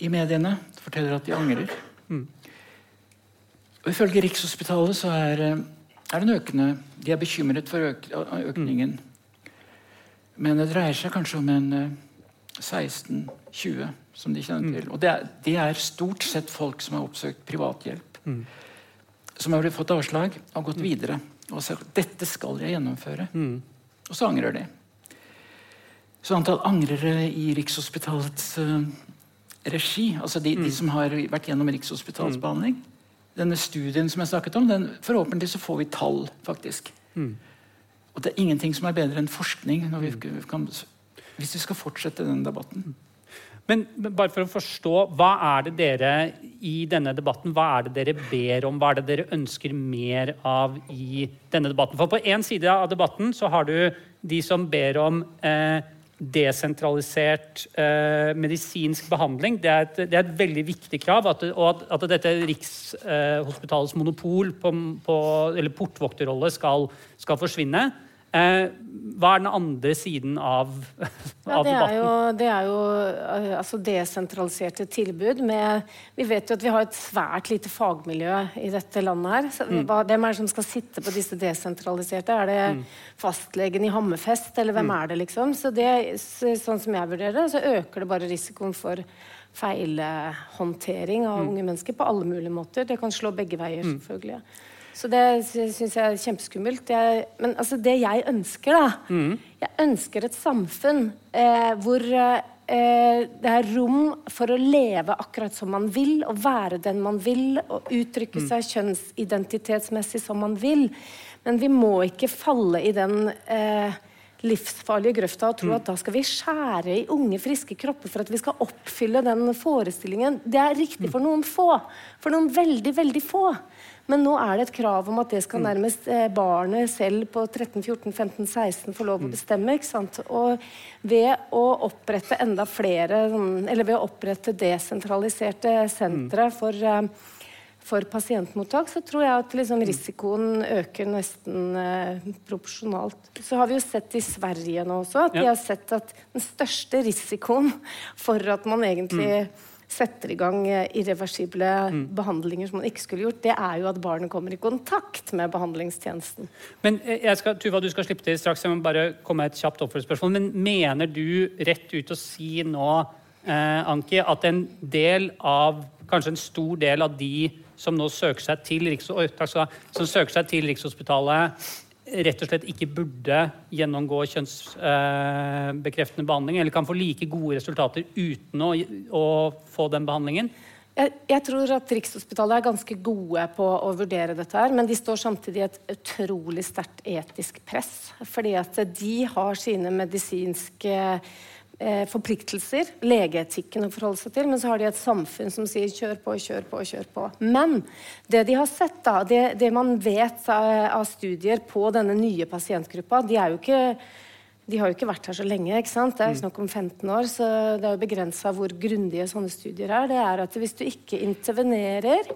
i mediene og forteller at de angrer. Og Ifølge Rikshospitalet så er, eh, er den økende De er bekymret for øk, økningen. Men det dreier seg kanskje om en eh, 16-20 som de kjenner til. Og det er, det er stort sett folk som har oppsøkt privat hjelp. Som har fått avslag og gått videre og sagt dette skal jeg gjennomføre. Og så angrer de. Så antall angrere i Rikshospitalets uh, regi, altså de, de som har vært gjennom Rikshospitalets behandling Denne studien som jeg snakket om, den, forhåpentlig så får vi tall, faktisk. Og det er ingenting som er bedre enn forskning vi kan, hvis vi skal fortsette denne debatten. Men men bare for å forstå, hva er det dere i denne debatten hva er det dere ber om? Hva er det dere ønsker mer av i denne debatten? For på én side av debatten så har du de som ber om eh, desentralisert eh, medisinsk behandling. Det er, et, det er et veldig viktig krav. At, og at, at dette Rikshospitalets monopol på, på, eller portvokterrolle skal, skal forsvinne. Eh, hva er den andre siden av, Ja, av det er jo, det er jo eh, altså desentraliserte tilbud. Med, vi vet jo at vi har et svært lite fagmiljø i dette landet. her. Så, Mm. hva, hvem er det som skal sitte på disse desentraliserte? Er det Mm. fastlegen i Hammerfest, eller hvem er det? liksom? Så det, Sånn som jeg vurderer det, så øker det bare risikoen for feilhåndtering av unge mennesker på alle mulige måter. Det kan slå begge veier, selvfølgelig. Så det syns jeg er kjempeskummelt. Jeg, men altså, det jeg ønsker, da Jeg ønsker et samfunn eh, hvor eh, det er rom for å leve akkurat som man vil, og være den man vil, og uttrykke seg kjønnsidentitetsmessig som man vil. Men vi må ikke falle i den eh, livsfarlige grøfta og tro at da skal vi skjære i unge, friske kropper for at vi skal oppfylle den forestillingen. Det er riktig for noen få. For noen veldig, veldig få. Men nå er det et krav om at det skal nærmest eh, barnet selv på 13-14-15-16 få lov å bestemme. ikke sant? Og ved å opprette enda flere sånn, Eller ved å opprette desentraliserte sentre for eh, for pasientmottak, så tror jeg at liksom risikoen øker nesten eh, proporsjonalt. Så har vi jo sett i Sverige nå også at Ja. de har sett at den største risikoen for at man egentlig setter i gang irreversible irreversible behandlinger som man ikke skulle gjort, det er jo at barnet kommer i kontakt med behandlingstjenesten. Men eh, jeg skal, Tuva, du skal slippe til straks. Jeg må bare komme med et kjapt oppfølgingsspørsmål. Men mener du rett ut å si nå, eh, Anki, at en del av Kanskje en stor del av de som nå søker seg til, Riks som søker seg til Rikshospitalet, rett og slett ikke burde gjennomgå kjønnsbekreftende behandling, eller kan få like gode resultater uten å, å få den behandlingen? Jeg, jeg tror at Rikshospitalet er ganske gode på å vurdere dette, her, men de står samtidig i et utrolig sterkt etisk press. Fordi at de har sine medisinske eh, forpliktelser, legeetikken å forholde seg til, men så har de et samfunn som sier kjør på, kjør på, kjør på. Men det de har sett, da, det, det man vet av, av studier på denne nye pasientgruppa, de er jo ikke de har jo ikke vært her så lenge. ikke sant? Det er jo snakk om 15 år, så det er jo begrensa hvor grundige sånne studier er. Det er at hvis du ikke intervenerer,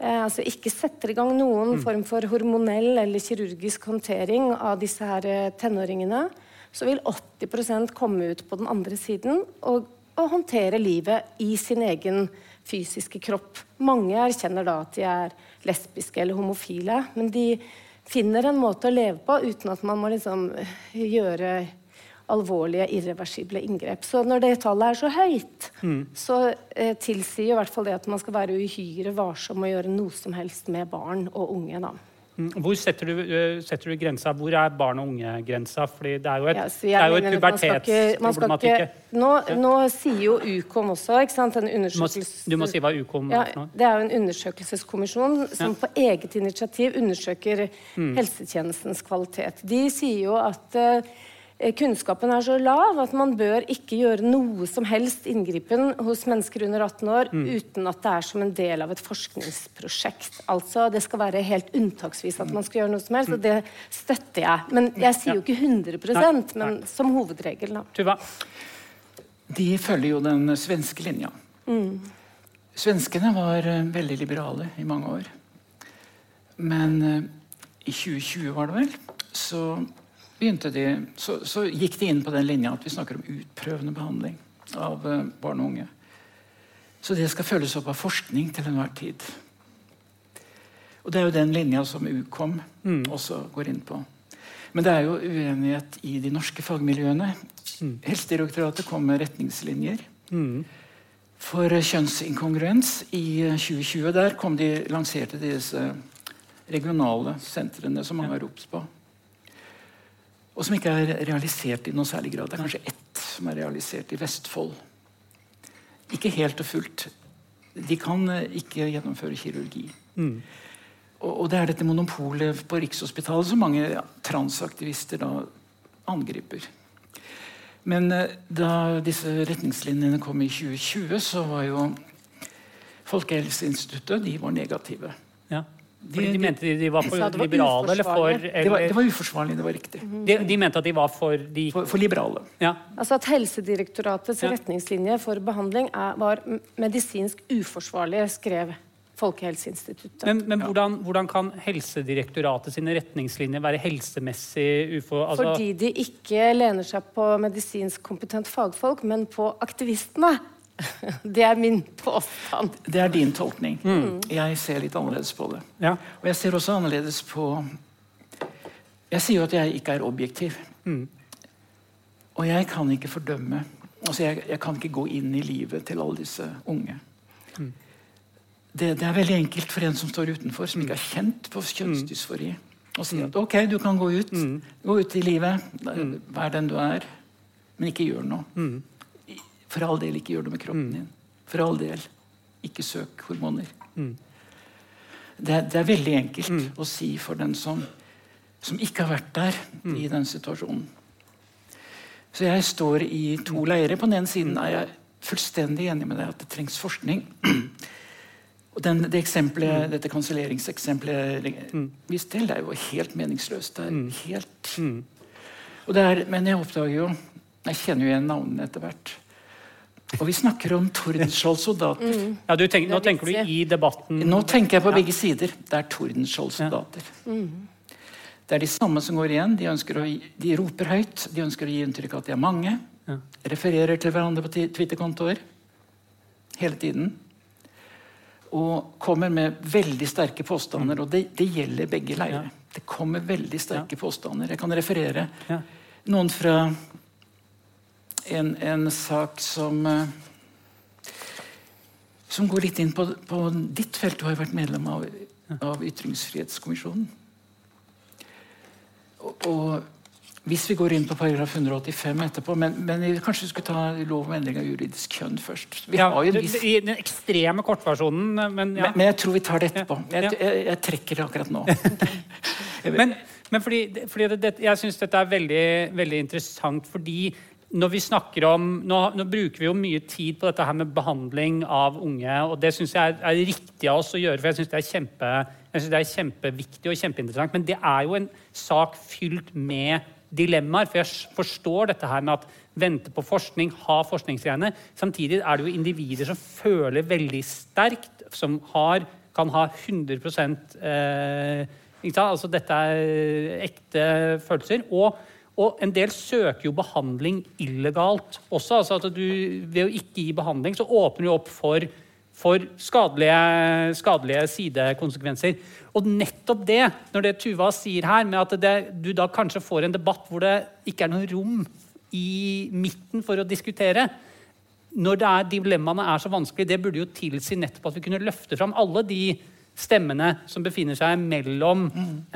eh, altså ikke setter i gang noen form for hormonell eller kirurgisk håndtering av disse her eh, tenåringene, så vil 80% komme ut på den andre siden og, og håndtere livet i sin egen fysiske kropp. Mange erkjenner da at de er lesbiske eller homofile, men de finner en måte å leve på uten at man må liksom gjøre alvorlige, irreversible inngrep. Så når det tallet er så høyt, så eh, tilsier i hvert fall det at man skal være uhyre varsom og gjøre noe som helst med barn og unge. da. Mm, Hvor setter du, eh, setter du grensa? Hvor er barn og unge-grensa? Fordi det er jo et, Ja, et pubertetsproblematikk. Nå, nå sier jo Ukom også, ikke sant, en Du må, du må si hva Ukom er noe. det er jo en undersøkelseskommisjon som på eget initiativ undersøker Mm. helsetjenestens kvalitet. De sier jo at eh, kunnskapen er så lav at man bør ikke gjøre noe som helst inngripen hos mennesker under 18 år Mm. uten at det er som en del av et forskningsprosjekt. Altså, Det skal være helt unntaksvis at man skal gjøre noe som helst, og det støtter jeg. Men jeg sier jo ikke 100 Nei, nei. men som hovedregel. da. Tuva? De følger jo den svenske linja. Svenskene var eh, veldig liberale i mange år. Men eh, i 2020, var det vel, så de så, så gikk de inn på den linja at vi snakker om utprøvende behandling av eh, barn og unge. Så det skal følges opp av forskning til enhver tid. Og det er jo den linja som Ukom også går inn på. Men det er jo uenighet i de norske fagmiljøene. Helsedirektoratet kom med retningslinjer for kjønnsinkongruens i eh, 2020. Der kom de, lanserte de disse regionale sentrene som mange har ropt på. Og som ikke er realisert i noen særlig grad. Det er kanskje ett som er realisert i Vestfold. Ikke helt og fullt. De kan eh, ikke gjennomføre kirurgi. Og, og det er dette monopolet på Rikshospitalet som mange transaktivister da angriper. Men eh, da disse retningslinjene kom i 2020, så var jo Folkehelseinstituttet de var negative. Fordi De- de mente de, de var for det var liberale, eller for eller, Det var, det var uforsvarlig, det var riktig. de, de mente at de var for de, For, for liberale. ja. Altså at Helsedirektoratets Ja. retningslinje for behandling er, var medisinsk uforsvarlig, skrev Folkehelseinstituttet. Men, men hvordan, hvordan kan Helsedirektoratet sine retningslinjer være helsemessig ufo... Altså, Fordi de ikke lener seg på medisinsk kompetent fagfolk, men på aktivistene. [laughs] Det er min påstand. Det er din tolkning. Jeg ser litt annerledes på det. ja. Og jeg ser også annerledes på Jeg sier jo at jeg ikke er objektiv. Og jeg kan ikke fordømme altså jeg, jeg kan ikke gå inn i livet til alle disse unge. Det, det er veldig enkelt for en som står utenfor, som ikke har kjent på kjønnsdysfori, å si at ok, du kan gå ut. Gå ut i livet. Vær den du er. Men ikke gjør noe. For all del, ikke gjør det med kroppen din. For all del, ikke søk hormoner. Det, er- det er veldig enkelt å si for den som, som ikke har vært der i den situasjonen. Så jeg står i to leirer. På den ene siden er jeg fullstendig enig med deg at det trengs forskning. Og den, det eksempelet, Dette kanselleringseksempelet jeg viste til, det er jo helt meningsløst. Det er helt... Og det er, men jeg oppdager jo Jeg kjenner jo igjen navnene etter hvert. Og vi snakker om Tordenskjold-soldater. Ja, du tenk, nå er tenker du i debatten Nå tenker jeg på begge sider. Det er Tordenskjold-soldater. Det er de samme som går igjen. De, å, de roper høyt. De ønsker å gi inntrykk av at de er mange. Ja. Refererer til hverandre på Twitter-kontoer hele tiden. Og kommer med veldig sterke påstander. Og det, det gjelder begge leirer. Det kommer veldig sterke påstander. Jeg kan referere Ja. noen fra en, en sak som eh, som går litt inn på, på ditt felt. Du har jo vært medlem av, av Ytringsfrihetskommisjonen. Og, og hvis vi går inn på paragraf 185 etterpå Men, men kanskje vi skulle ta lov om endring av juridisk kjønn først. Vi ja, har jo en viss... I den ekstreme kortversjonen, men ja. men, men jeg tror vi tar det etterpå. Jeg, jeg, jeg trekker det akkurat nå. [laughs] Men, men fordi, fordi det, det, jeg syns dette er veldig, veldig interessant fordi når vi snakker om nå, nå bruker vi jo mye tid på dette her med behandling av unge, og det syns jeg er, er riktig av oss å gjøre, for jeg syns det, kjempe, jeg synes det er kjempeviktig og kjempeinteressant. Men det er jo en sak fylt med dilemmaer, for jeg forstår dette her med at vente på forskning, ha forskningsgreiene. Samtidig er det jo individer som føler veldig sterkt, som har, kan ha 100 eh? Altså, dette er ekte følelser. Og, og en del søker jo behandling illegalt også. Altså at du, ved å ikke gi behandling, så åpner du opp for, for skadelige, skadelige sidekonsekvenser. Og nettopp det, når det Tuva sier her, med at det, du da kanskje får en debatt hvor det ikke er noe rom i midten for å diskutere, når er, dilemmaene er så vanskelig, det burde jo tilsi nettopp at vi kunne løfte fram alle de stemmene som befinner seg mellom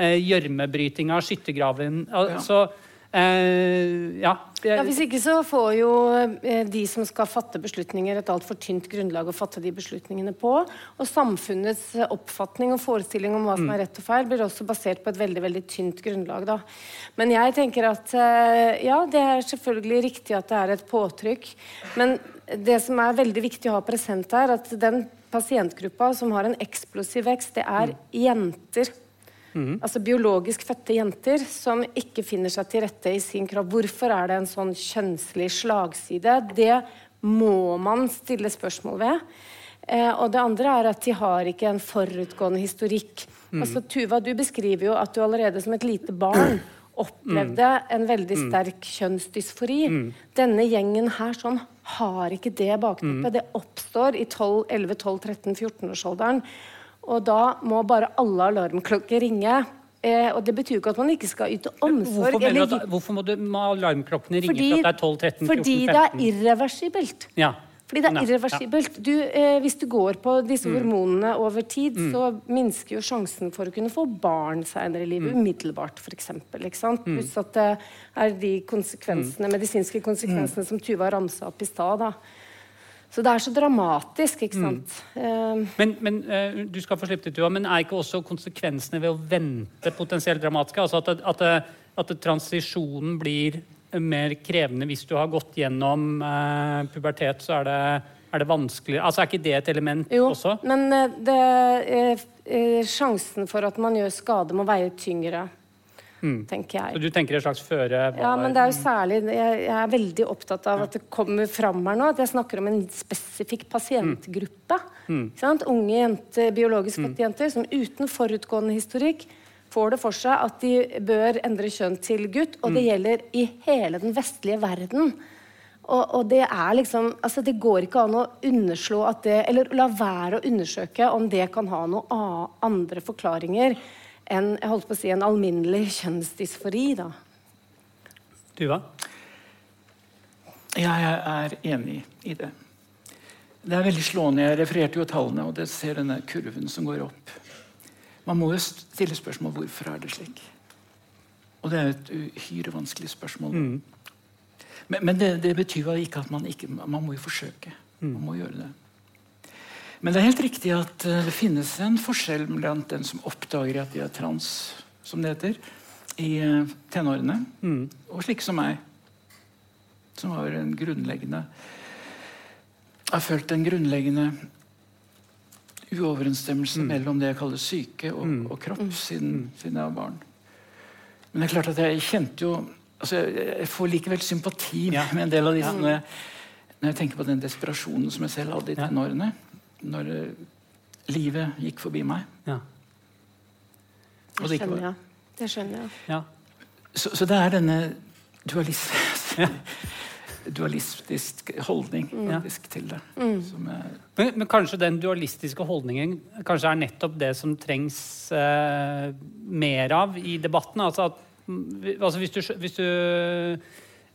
eh, gjørmebrytinga, skyttergraven altså, eh, ja, Ja, Hvis ikke så får jo eh, de som skal fatte beslutninger, et altfor tynt grunnlag å fatte de beslutningene på. Og samfunnets eh, oppfatning og forestilling om hva som er rett og feil, blir også basert på et veldig veldig tynt grunnlag. da. Men jeg tenker at eh, ja, det er selvfølgelig riktig at det er et påtrykk. Men det som er veldig viktig å ha present her, at den pasientgruppa som har en eksplosiv vekst, det er jenter. Altså biologisk fødte jenter som ikke finner seg til rette i sin kropp. Hvorfor er det en sånn kjønnslig slagside? Det må man stille spørsmål ved. Eh, og det andre er at de har ikke en forutgående historikk. Altså Tuva, du beskriver jo at du allerede som et lite barn [clears throat] opplevde en veldig sterk kjønnsdysfori. Denne gjengen her sånn har ikke det bakteppet. Det oppstår i 12, 11, 12, 13, 14-årsalderen. Og da må bare alle alarmklokker ringe. Eh, og det betyr jo ikke at man ikke skal yte omsorg. hvorfor, eller at, hvorfor må, du, må alarmklokkene ringe fordi, for at det er 12, 13, 14, 15? fordi det er irreversibelt. Ja. Fordi det er irreversibelt. Du, eh, hvis du går på disse hormonene over tid, så minsker jo sjansen for å kunne få barn senere i livet umiddelbart, f.eks. Pluss at det er de konsekvensene, medisinske konsekvensene som Tuva ramsa opp i stad. Så det er så dramatisk, ikke sant. Eh, Men, men eh, du skal få slippe til, Tuva, men er ikke også konsekvensene ved å vente potensielt dramatiske? Altså at, at, at transisjonen blir mer krevende hvis du har gått gjennom uh, pubertet, så er det, er det vanskelig Altså Er ikke det et element jo, også? men eh, det, eh, sjansen for at man gjør skade, må veie tyngre, tenker jeg. Så du tenker et slags føre Ja, men det er jo særlig Jeg, jeg er veldig opptatt av at det kommer fram her nå at jeg snakker om en spesifikk pasientgruppe. Mm. sant? Unge jenter, biologisk fødte jenter som uten forutgående historikk får det for seg at de bør endre kjønn til gutt, og det gjelder i hele den vestlige verden. Og, og det er liksom altså Det går ikke an å underslå at det Eller la være å undersøke om det kan ha noen andre forklaringer enn jeg holdt på å si, en alminnelig kjønnsdysfori. da. Tuva? Ja, jeg er enig i det. Det er veldig slående. Jeg refererte jo tallene, og det ser denne kurven som går opp. Man må jo stille spørsmål hvorfor er det slik. Og det er et uhyre vanskelig spørsmål. Men, men det, det, betyr jo ikke at man ikke Man må jo forsøke. Man må gjøre det. Men det er helt riktig at uh, det finnes en forskjell blant den som oppdager at de er trans, som det heter, i uh, tenårene, mm. og slike som meg, som har en grunnleggende Har følt en grunnleggende uoverensstemmelse mm. mellom det jeg kaller syke og, mm. og kropp, siden, mm. siden jeg var barn. Men det er klart at jeg kjente jo altså Jeg får likevel sympati ja. med en del av disse ja. når, jeg, når, jeg, tenker på den desperasjonen som jeg selv hadde i tenårene. Når uh, livet gikk forbi meg. Ja. Det skjønner jeg. Det skjønner jeg. Ja. Så, så, det er denne dualisme [laughs] dualistisk holdning mm. til det. Mm. Men, men, kanskje den dualistiske holdningen kanskje er nettopp det som trengs eh, mer av i debatten? Altså, at, altså hvis du, hvis du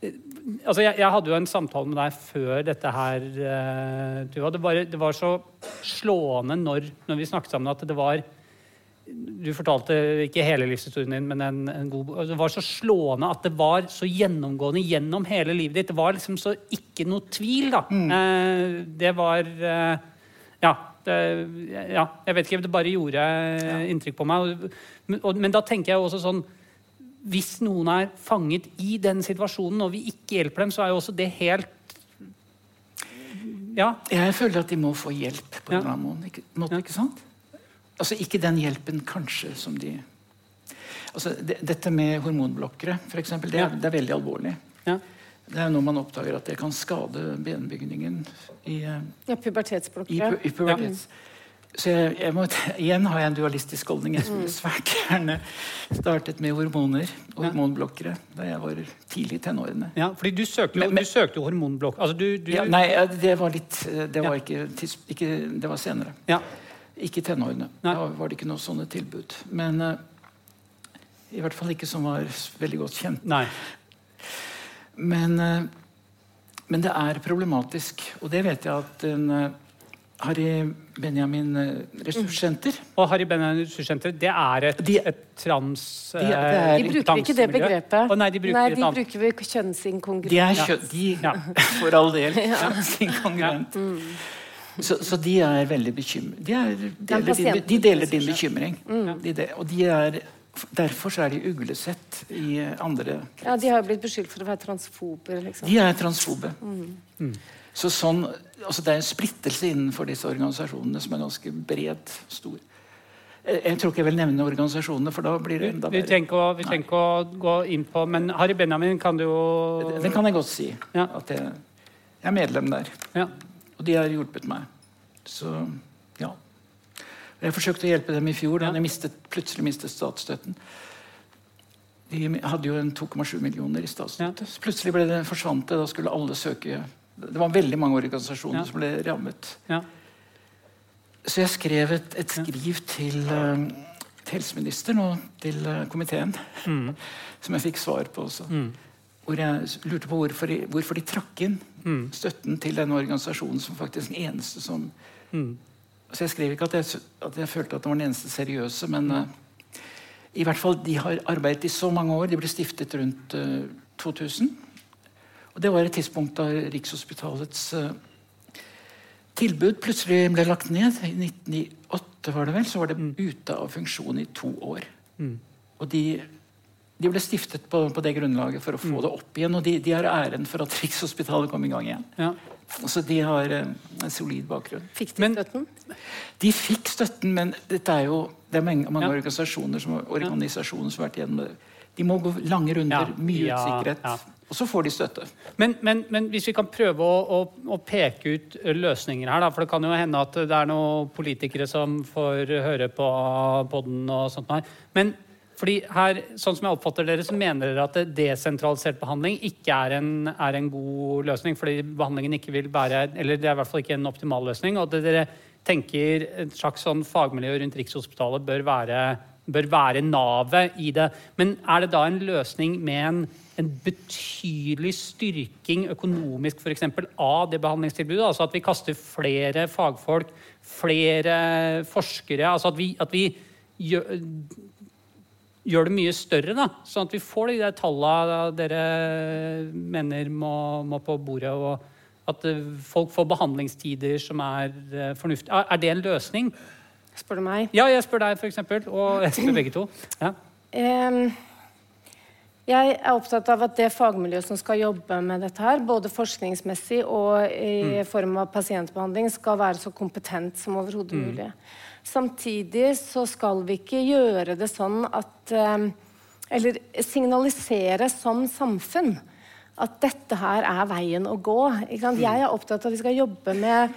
altså jeg, jeg, hadde jo en samtale med deg før dette her, uh, Tuva. Det, var, det var så slående når, når vi snakket sammen, at det var du fortalte ikke hele livshistorien din, men en, en god Det var så slående at det var så gjennomgående gjennom hele livet ditt. Det var liksom så ikke noe tvil, da. Mm. Uh, det var uh, ja, det, ja, Jeg vet ikke, det bare gjorde ja. inntrykk på meg. Men, og, men da tenker jeg også sånn Hvis noen er fanget i den situasjonen, og vi ikke hjelper dem, så er jo også det helt ja. Jeg føler at de må få hjelp på en eller annen måte. ikke sant? Altså ikke den hjelpen kanskje som de altså det, Dette med hormonblokkere, f.eks., det, ja. det er veldig alvorlig. Ja. Det er når man oppdager at det kan skade benbygningen i, eh, ja, pubertetsblokkere. I, i pubertets. Så jeg, jeg må, [laughs] igjen har jeg en dualistisk holdning. Jeg skulle mm. svært gjerne startet med hormoner og hormonblokkere da jeg var tidlig i tenårene. Ja, fordi du søkte jo, men, du søkte hormonblokk... Altså du, du... Ja, nei, det var litt Det var, ikke, ikke, det var senere. Ja. Ikke i tenårene. Da var det ikke noen sånne tilbud. Men uh, i hvert fall ikke som var veldig godt kjent. Nei. Men, uh, men det er problematisk, og det vet jeg at en uh, Harry Benjamin ressurssenter. Mm. Og Harry Benjamin ressurssenter, det er et, de, et trans... De, er, de bruker ikke det begrepet. Oh, nei, de bruker, nei, de bruker vel kjønnsinkongruent. De er kjønn... De, ja. [laughs] For all del. [laughs] Kjønnsinkongruent. Ja. Mm. Så, så, de er veldig bekymret. De, deler, din, de deler din bekymring. Mm. De og de er, derfor er de uglesett i andre Ja, De har blitt beskyldt for å være transfober. Liksom. De er transfobe. Mm. Så sånn, altså Det er en splittelse innenfor disse organisasjonene som er ganske bred. stor. Jeg tror ikke jeg vil nevne organisasjonene, for da blir det enda Vi trenger ikke å, trenger ikke å gå inn på Men Harry Benjamin kan du jo Den kan jeg godt si. Ja. At jeg, jeg er medlem der. Ja. Og de har hjulpet meg. Så ja. Jeg forsøkte å hjelpe dem i fjor da de mistet, plutselig mistet statsstøtten. De hadde jo en 2,7 millioner i statsstøtte. Ja. Plutselig ble det forsvant det. Da skulle alle søke Det var veldig mange organisasjoner ja. som ble rammet. Ja. Så jeg skrev et, et skriv til, uh, til, helseministeren og til uh, komiteen. Mm. [laughs] Som jeg fikk svar på også. Mm. Hvor jeg lurte på hvorfor de, hvorfor de trakk inn mm. støtten til denne organisasjonen som faktisk den eneste som mm. Så jeg skrev ikke at jeg, at jeg, følte at det var den eneste seriøse, men uh, i hvert fall, de har arbeidet i så mange år. De ble stiftet rundt uh, eh, 2000. Og det var et tidspunkt da Rikshospitalets uh, tilbud plutselig ble lagt ned. I 1998 var det vel, så var det mm. ute av funksjon i to år. Mm. Og de de ble stiftet på, på, det grunnlaget for å få mm. det opp igjen. Og de, de har æren for at Rikshospitalet kom i gang igjen. Ja. Så de har uh, en solid bakgrunn. Fikk de støtten? De fikk støtten, men dette er jo, det er mange, mange ja. organisasjoner, som, organisasjoner som har vært igjennom det. De må gå lange runder, ja. mye usikkerhet. Og så får de støtte. Men, men, men, hvis vi kan prøve å, å, å, peke ut løsninger her, da, for det kan jo hende at det er noen politikere som får høre på podden og sånt. her. Men fordi her, sånn som jeg oppfatter dere, så mener dere at desentralisert behandling ikke er en, er en, god løsning, fordi behandlingen ikke vil være Eller det er i hvert fall ikke en optimal løsning. Og at dere tenker et slags sånn fagmiljø rundt Rikshospitalet bør være, bør være navet i det. Men er det da en løsning med en, en betydelig styrking økonomisk for eksempel, av det behandlingstilbudet? Altså at vi kaster flere fagfolk, flere forskere? altså at vi, at vi gjør gjør det mye større, da, sånn at vi får de der tallene dere mener må, må på bordet, og at eh, folk får behandlingstider som er eh, fornuftige. Er, det en løsning? Spør du meg? Ja, jeg spør deg, for eksempel, og jeg spør begge to. Ja. [laughs] Em, jeg er opptatt av at det fagmiljøet som skal jobbe med dette, her, både forskningsmessig og i form av pasientbehandling, skal være så kompetent som overhodet mulig. Samtidig så skal vi ikke gjøre det sånn at Eller signalisere som samfunn at dette her er veien å gå. Sant? Jeg er opptatt av at vi skal jobbe med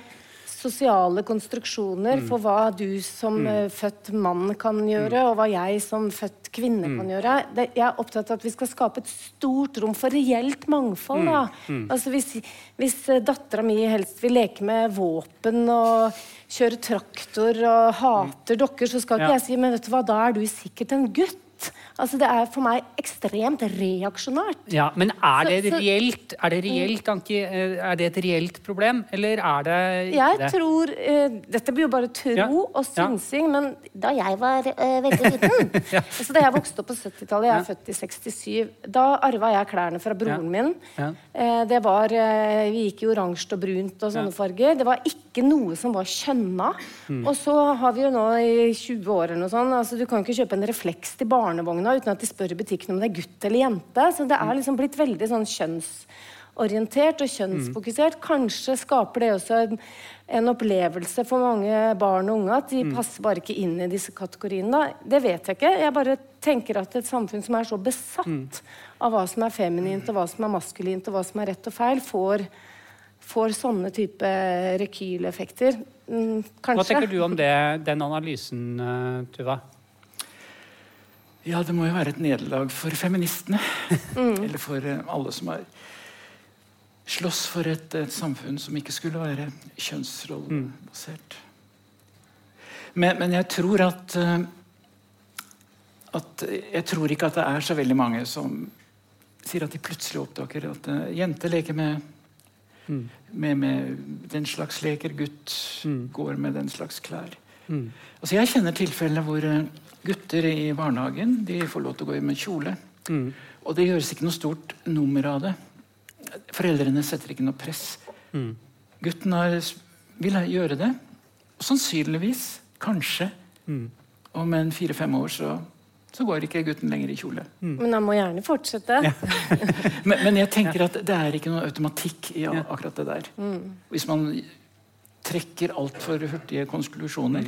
sosiale konstruksjoner for hva du som mm. født mann kan gjøre, og hva jeg som født kvinne kan gjøre. Det, jeg er opptatt av at vi skal skape et stort rom for reelt mangfold. Da. Altså hvis hvis eh, dattera mi helst vil leke med våpen og kjøre traktor og hater dokker, så skal ikke Ja. jeg si men vet du hva, da er du sikkert en gutt. Altså Det er for meg ekstremt reaksjonært. Ja, men er det Så- så- reelt, er det reelt, Anki, eh, er det et reelt problem, eller er det ikke Jeg det? tror uh, Dette blir jo bare tro Ja. og Ja. synsing, men da jeg var uh, veldig [laughs] liten altså Da jeg vokste opp på 70-tallet, jeg er født i 67, da arva jeg klærne fra broren Ja. min. Ja. Eh, det var, Vi gikk i oransje og brunt og sånne Ja. farger. Det var ikke noe som var kjønna. Mm. Og så har vi jo nå i 20 år eller noe sånt, altså Du kan ikke kjøpe en refleks til barnevogna uten at de spør i butikken om det er gutt eller jente. Så det Mm. er liksom blitt veldig sånn kjønnsorientert og kjønnsfokusert. Kanskje skaper det også en, en opplevelse for mange barn og unge at de passer bare ikke inn i disse kategoriene. Det vet jeg ikke. Jeg bare tenker at et samfunn som er så besatt av hva som er feminint, og hva som er maskulint, og hva som er rett og feil, får, får sånne type rekyleffekter. Kanskje. Hva tenker du om det, den analysen, eh, Tuva? Ja, det må jo være et nederlag for feministene. Mm. Eller for eh, alle som har slåss for et, et samfunn som ikke skulle være kjønnsrollebasert. Men, men jeg tror at, eh, at Jeg tror ikke at det er så veldig mange som sier at de plutselig oppdager at eh, jenter leker med med, med den slags leker, gutt går med den slags klær. Mm. Altså Jeg kjenner tilfeller hvor gutter i barnehagen de får lov til å gå med kjole. Mm. Og det gjøres ikke noe stort nummer av det. Foreldrene setter ikke noe press. Mm. Gutten har, vil gjøre det. Og sannsynligvis, kanskje, Mm. om en fire-fem år så, så går ikke gutten lenger i kjole. Men han må gjerne fortsette. [laughs] Men, men jeg tenker at det er ikke noe automatikk i akkurat det der. Mm. Hvis man trekker altfor hurtige konklusjoner,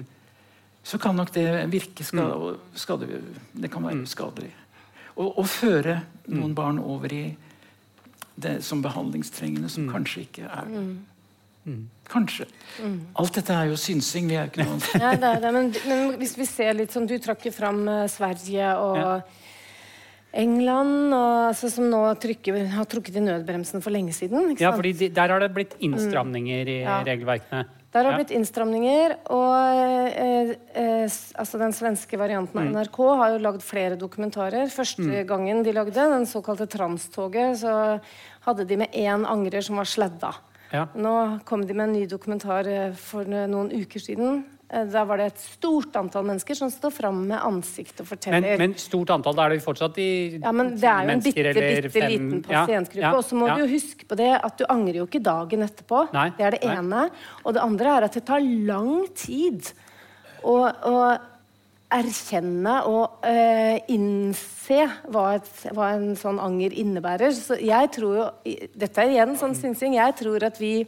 så kan nok det virke skade, skade Det kan være skadelig. Å føre noen barn over i det som behandlingstrengende, som kanskje ikke er Kanskje. Alt dette er jo synsing. Vi er jo ikke noen [laughs] Ja, det er det. Men, men hvis vi ser litt sånn Du trakk jo fram eh, Sverige og Ja. England, og, altså, som nå trykker, har trukket i nødbremsen for lenge siden. Ikke Ja, fordi de, Der har det blitt innstramninger i Ja. regelverkene. Der har det blitt innstramninger, og eh, eh, altså den svenske varianten av NRK har jo lagd flere dokumentarer. Første gangen de lagde den såkalte Transtoget, så hadde de med én angrer som var sledda. Ja. Nå kom de med en ny dokumentar eh, for noen uker siden. Eh, Der var det et stort antall mennesker som står fram med ansikt og forteller. Men, men stort antall, da er det jo fortsatt i Ja, men Det er jo en bitte, bitte fem- liten pasientgruppe. ja, og så må ja. du jo huske på det at du angrer jo ikke dagen etterpå. Nei, det er det nei. ene. Og det andre er at det tar lang tid å erkjenne og eh, innse hva, et, hva en sånn anger innebærer. Så jeg tror jo Dette er igjen sånn synsing. Jeg tror at vi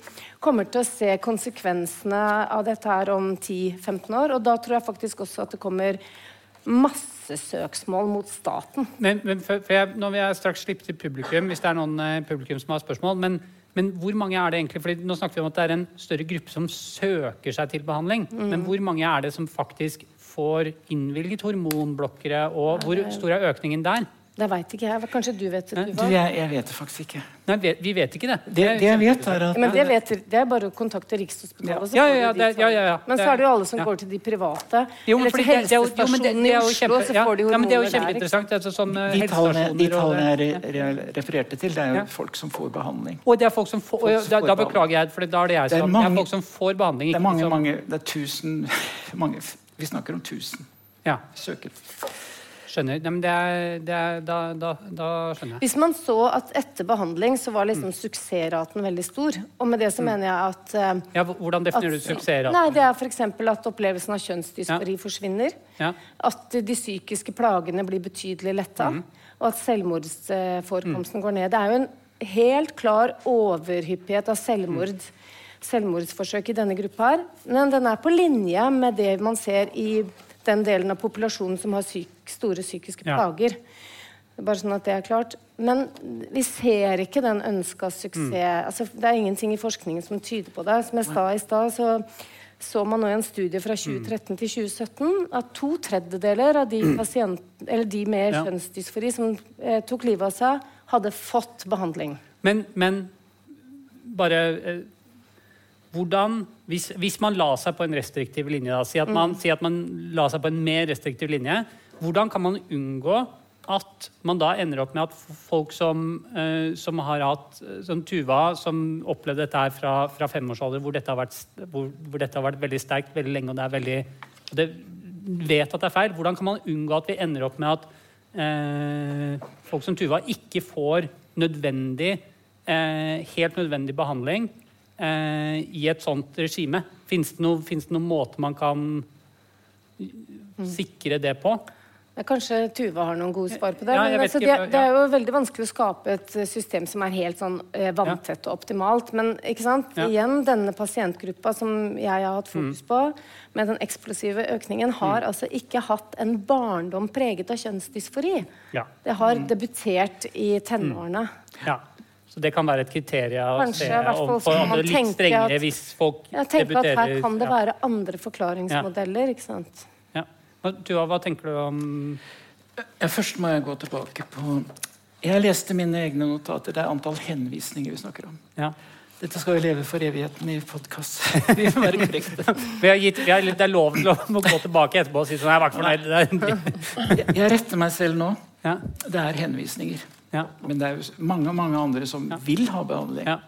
kommer til å se konsekvensene av dette her om 10-15 år. Og da tror jeg faktisk også at det kommer masse søksmål mot staten. Men, men for, for jeg, nå vil jeg straks slippe til publikum, hvis det er noen eh, publikum som har spørsmål. Men, men hvor mange er det egentlig? Fordi nå snakker vi om at det er en større gruppe som søker seg til behandling. Mm. Men hvor mange er det som faktisk får innvilget hormonblokkere, og hvor stor er økningen der? Det veit ikke jeg. Kanskje du vet det, Du, jeg, jeg vet det faktisk ikke. Nei, vi, vet ikke det. Det, det jeg vet, er at Men det, vet, det er bare å kontakte Rikshospitalet. Ja, ja, ja, ja, ja, ja. Men så er det jo alle som ja. går til de private. Jo, Eller til helsestasjonen i Oslo, så får de ja, men det er jo der. kjempeinteressant. Altså, som eh, de tallene, de tallene jeg re- re- refererte til, det er jo Ja. folk som får behandling. Og det er folk som får, folk som da, får da beklager jeg, for da er det jeg Det er mange, Det er folk som får behandling. Det er mange, mange Det er tusen [laughs] mange, Vi snakker om tusen Ja. søkere. Skjønner. Nei, men det er, det er, da, da, da skjønner jeg. Hvis man så at etter behandling så var liksom suksessraten veldig stor. Og med det så mener jeg at uh, Ja, hvordan definerer du suksessraten? Nei, det er f.eks. at opplevelsen av kjønnsdysfori forsvinner. Ja. At de psykiske plagene blir betydelig letta. Mm. Og at selvmordsforekomsten går ned. Det er jo en helt klar overhyppighet av selvmord. Selvmordsforsøk i denne gruppa her. Men den er på linje med det man ser i den delen av populasjonen som har syk, store psykiske Ja. plager. Bare sånn at det er klart. Men vi ser ikke den ønska suksess altså, Det er ingenting i forskningen som tyder på det. Som jeg sa i stad, så så man nå i en studie fra 2013 til 2017 at to tredjedeler av de, pasient, eller de med Ja. kjønnsdysfori som eh, tok livet av seg, hadde fått behandling. Men, men bare eh, Hvordan hvis, hvis man la seg på en restriktiv linje, da, si, at man, si at man la seg på en mer restriktiv linje, hvordan kan man unngå at man da ender opp med at folk som, eh, som har hatt eh, Som Tuva, som opplevde dette her fra, fra femårsalder, hvor dette, har vært, hvor, hvor dette har vært veldig sterkt veldig lenge, og det er veldig det vet at det er feil. Hvordan kan man unngå at vi ender opp med at eh, folk som Tuva ikke får nødvendig, eh, helt nødvendig behandling eh, i et sånt regime? Fins det, noe- det noen måte man kan sikre det på? Kanskje Tuva har noen gode svar på det. Ja, men altså, det, det er jo veldig vanskelig å skape et system som er helt sånn eh, vanntett og optimalt. Men ikke sant? Ja. Mm. igjen, denne pasientgruppa som jeg har hatt fokus på, med den eksplosive økningen, har altså ikke hatt en barndom preget av kjønnsdysfori. Ja. Det har debutert i tenårene. ja. Så det kan være et kriterium å Kanskje, se hvert fall om for er litt strengere at- hvis folk Jeg tenker at debuterer. her kan det ja. være andre forklaringsmodeller. ikke sant? Ja. Tuva, hva tenker du om Ja, først må jeg gå tilbake på Jeg leste mine egne notater. Det er antall henvisninger vi snakker om. ja. Dette skal jo leve for evigheten i podkast. [laughs] Vi må være korrekte. vi har gitt, vi har, Det er lov til å gå tilbake etterpå og si sånn Jeg har vært fornøyd. Jeg, jeg retter meg selv nå. Ja. Det er henvisninger. Ja. Men det er jo mange mange andre som vil ha behandling. Ja.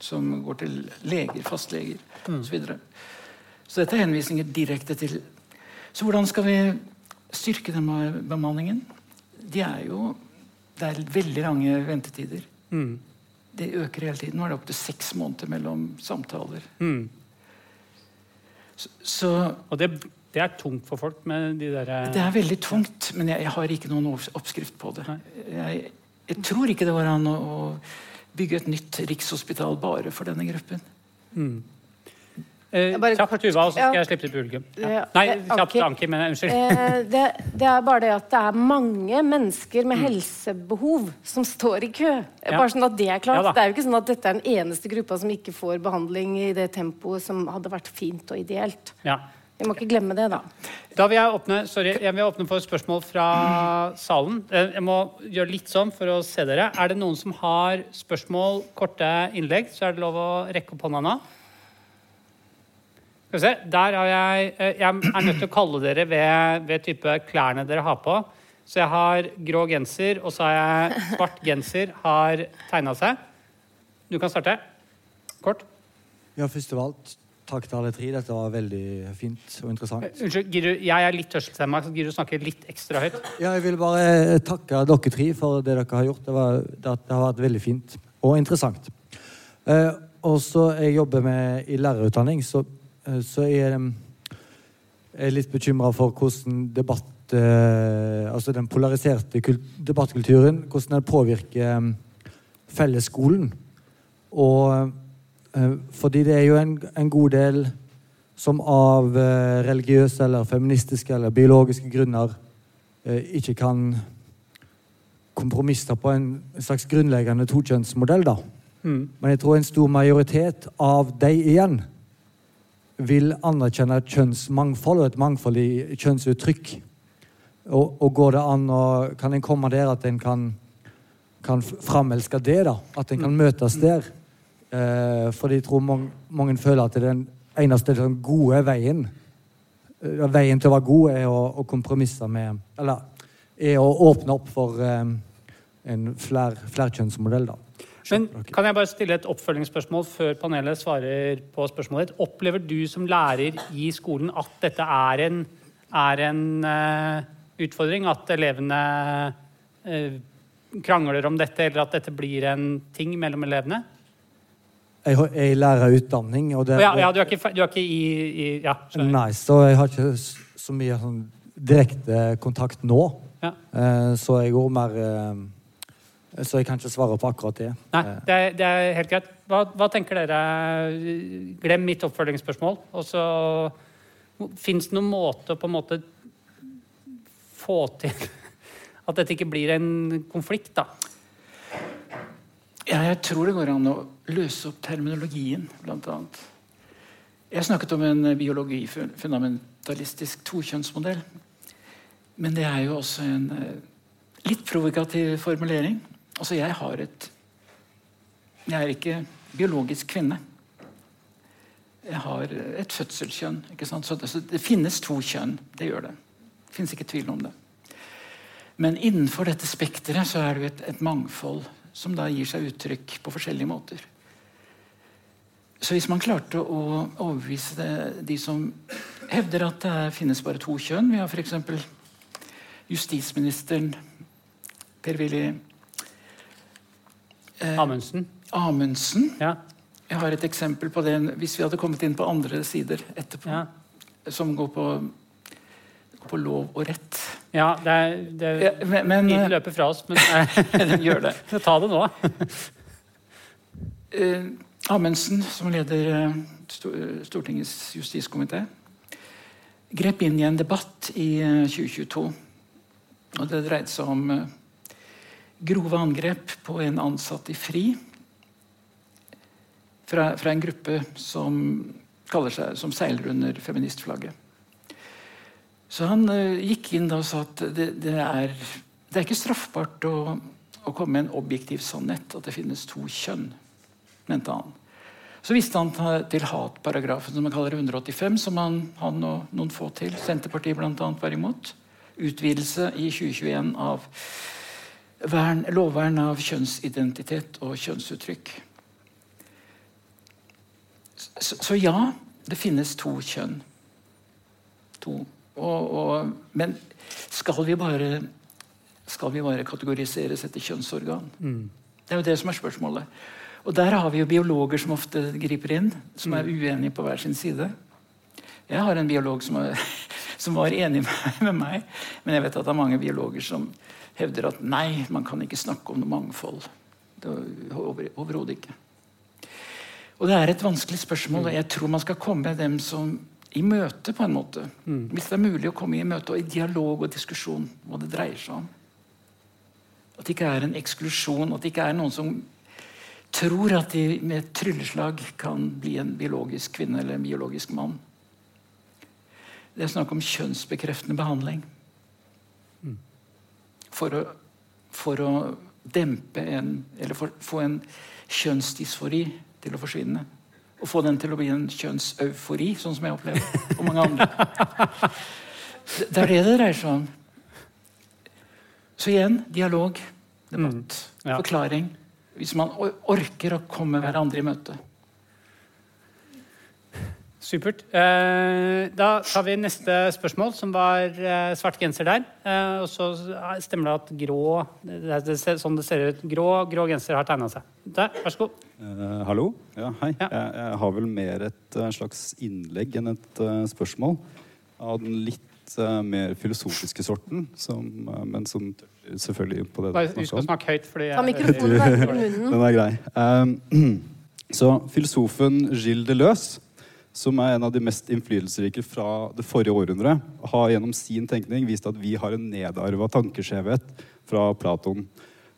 Som går til leger, fastleger Mm. osv. Så, videre. så dette er henvisninger direkte til Så hvordan skal vi styrke den bemanningen? De er jo Det er veldig lange ventetider. Mm. Det øker hele tiden. Nå er det opptil seks måneder mellom samtaler. Mm. Så, så Og det, det er tungt for folk med de derre det er veldig tungt, men jeg, jeg har ikke noen oppskrift på det. Jeg, jeg tror ikke det var an å, å bygge et nytt rikshospital bare for denne gruppen. eh, bare Kjapt Tuva, og så skal Ja. jeg slippe til publikum. Ja. Ja. Nei, Eh, kjapt okay. Anki, men unnskyld. Eh, det, det er bare det at det er mange mennesker Mm. med helsebehov som står i kø. Ja. Bare sånn at Det er klart. Ja det er jo ikke sånn at dette er den eneste gruppa som ikke får behandling i det tempoet som hadde vært fint og ideelt. Ja. Vi må ikke glemme det, da. Da vil jeg åpne, sorry, jeg vil åpne for spørsmål fra salen. Eh, Jeg må gjøre litt sånn for å se dere. Er det noen som har spørsmål, korte innlegg, så er det lov å rekke opp hånda nå. Skal vi se. Der har jeg eh, Jeg er nødt til å kalle dere ved, ved type klærne dere har på. Så jeg har grå genser, og så har jeg svart genser har tegna seg. Du kan starte. Kort. Ja, først av alt, takk til alle tre. Dette var veldig fint og interessant. Unnskyld, Giru, jeg er litt hørselshemma, så gidder du snakke litt ekstra høyt? Ja, jeg vil bare takke dere tre for det dere har gjort. Det, var, det, det har vært veldig fint og interessant. Eh, og så jeg jobber med i lærerutdanning, så, eh, så jeg, jeg er litt bekymra for hvordan debatt eh, Altså den polariserte kul debattkulturen, hvordan den påvirker eh, fellesskolen. Og eh, fordi det er jo en, en god del som av eh, religiøse eller feministiske eller biologiske grunner eh, ikke kan kompromisse på en slags grunnleggende tokjønnsmodell. da. Mm. Men jeg tror en stor majoritet av de igjen vil anerkjenne et kjønnsmangfold og et mangfold i kjønnsuttrykk. Og, og går det an å Kan en komme der at en kan, kan framelske det? da? At en kan møtes der? Eh, fordi jeg tror mange, mange føler at det er den eneste den gode veien eh, Veien til å være god er å, å kompromisse med Eller er å åpne opp for eh, en fler, flerkjønnsmodell, da. Men kan jeg bare stille et oppfølgingsspørsmål før panelet svarer på spørsmålet ditt? Opplever du som lærer i skolen at dette er en, er en, uh, utfordring at elevene uh, krangler om dette, eller at dette blir en ting mellom elevene? Jeg jeg lærer utdanning, og det Ja, ja, du er ikke, du er ikke i, i Ja, skjønner. Nei, så jeg har ikke så mye sånn direkte kontakt nå. Ja. Eh, så jeg går mer eh, Så jeg kan ikke svare på akkurat det. Nei, Eh, det er, det er helt greit. Hva, hva tenker dere? Glem mitt oppfølgingsspørsmål. Og så Fins det noen måte å på en måte få til [laughs] at dette ikke blir en konflikt, da? Ja, jeg tror det går an å løse opp terminologien, annet. Jeg snakket om en biologi-fundamentalistisk tokjønnsmodell. Men det er jo også en eh, litt provokativ formulering. Altså, jeg har et Jeg er ikke biologisk kvinne. Jeg har et fødselskjønn. ikke sant? Så det, så det finnes to kjønn. Det gjør det. Det finnes ikke tvil om det. Men innenfor dette spekteret så er det jo et, et mangfold som da gir seg uttrykk på forskjellige måter. Så hvis man klarte å overbevise de som hevder at det er- finnes bare to kjønn Vi har f.eks. justisministeren Per-Willy eh, Amundsen? Amundsen. Ja. Jeg har et eksempel på det hvis vi hadde kommet inn på andre sider etterpå. Ja. Som går på, på lov og rett. ja det er, det Ja, men, men Tiden løper fra oss, men [laughs] eh, den gjør det. [laughs] ta det nå. Eh, Amundsen, som leder eh, Sto- eh, Stortingets justiskomité, grep inn i en debatt i eh, 2022. Og det dreide seg om eh, grove angrep på en ansatt i FRI fra, fra en gruppe som seg som seiler under feministflagget. Så han eh, gikk inn og sa at det, det, er, det er ikke straffbart å, å komme med en objektiv sannhet, at det finnes to kjønn, mente han. Så viste han til hatparagrafen som man kaller 185, som han, han og noen få til, Senterpartiet bl.a. var imot. Utvidelse i 2021 av vern, lovvern av kjønnsidentitet og kjønnsuttrykk. Så, så ja, det finnes to kjønn. To. Og, og, men skal vi bare skal vi bare kategoriseres etter kjønnsorgan? Det er jo det som er spørsmålet. Og der har vi jo biologer som ofte griper inn, som er uenige på hver sin side. Jeg har en biolog som, er, [laughs] som var enig [laughs] med, meg, men jeg vet at det er mange biologer som hevder at nei, man kan ikke snakke om noe mangfold. Det er over- Overhodet ikke. Og det er et vanskelig spørsmål, og jeg tror man skal komme dem som i møte, på en måte. Hvis det er mulig å komme i møte og i dialog og diskusjon hva det dreier seg om. At det ikke er en eksklusjon, at det ikke er noen som tror at de med et trylleslag kan bli en biologisk kvinne eller en biologisk mann. Det er snakk om kjønnsbekreftende behandling. For å, for å dempe en Eller for, få en kjønnsdysfori til å forsvinne. Og få den til å bli en kjønnseufori, sånn som jeg opplever. Og mange andre. Det det er det det dreier seg om. Så igjen dialog, debatt, Mm, ja. forklaring. Hvis man orker å komme hverandre i møte. Supert. Eh, da tar vi neste spørsmål, som var eh, svart genser der. Eh, og så stemmer det at grå det er, det ser, Sånn det ser ut. Grå, grå genser har tegna seg. Der, vær så god. Eh, hallo? Ja, hei. Ja. Jeg, jeg har vel mer et slags innlegg enn et uh, spørsmål. Av den litt eh, mer filosofiske sorten, som, uh, men som selvfølgelig på det Bare du Husk å snakke høyt. Fordi Ta mikrofonen nærmere munnen. [laughs] Den er grei. Um, [clears throat] så filosofen Gilles Deleuze, som er en av de mest innflytelsesrike fra det forrige århundret, har gjennom sin tenkning vist at vi har en nedarva tankeskjevhet fra Platon,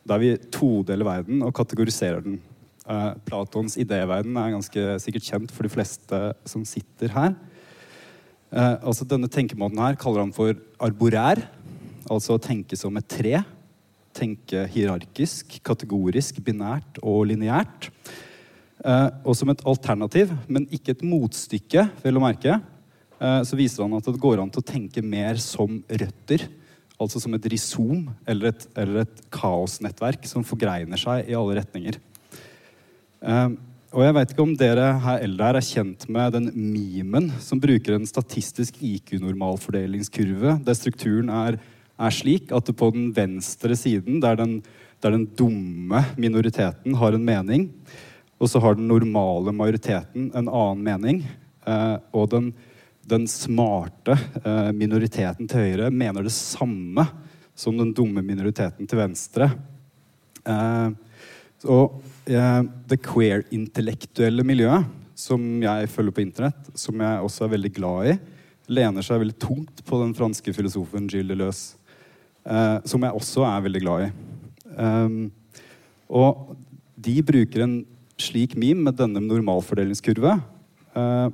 der vi todeler verden og kategoriserer den. Uh, Platons idéverden er ganske sikkert kjent for de fleste som sitter her. Eh, altså Denne tenkemåten her kaller han for arborær, altså å tenke som et tre tenke hierarkisk, kategorisk, binært og lineært. Eh, og som et alternativ, men ikke et motstykke, vel å merke, eh, så viser han at det går an til å tenke mer som røtter. Altså som et risom eller et, eller et kaosnettverk som forgreiner seg i alle retninger. Eh, og jeg vet ikke om dere her eldre her er kjent med den memen som bruker en statistisk IQ-normalfordelingskurve, der strukturen er, er slik at på den venstre siden, der den, der den dumme minoriteten har en mening, og så har den normale majoriteten en annen mening, eh, og den, den smarte eh, minoriteten til høyre mener det samme som den dumme minoriteten til venstre. Eh, og eh, det queer-intellektuelle miljøet, som jeg følger på internett, som jeg også er veldig glad i, lener seg veldig tungt på den franske filosofen Gilles Deleuze, eh, som jeg også er veldig glad i. Um, og de bruker en slik meme med denne normalfordelingskurve, eh,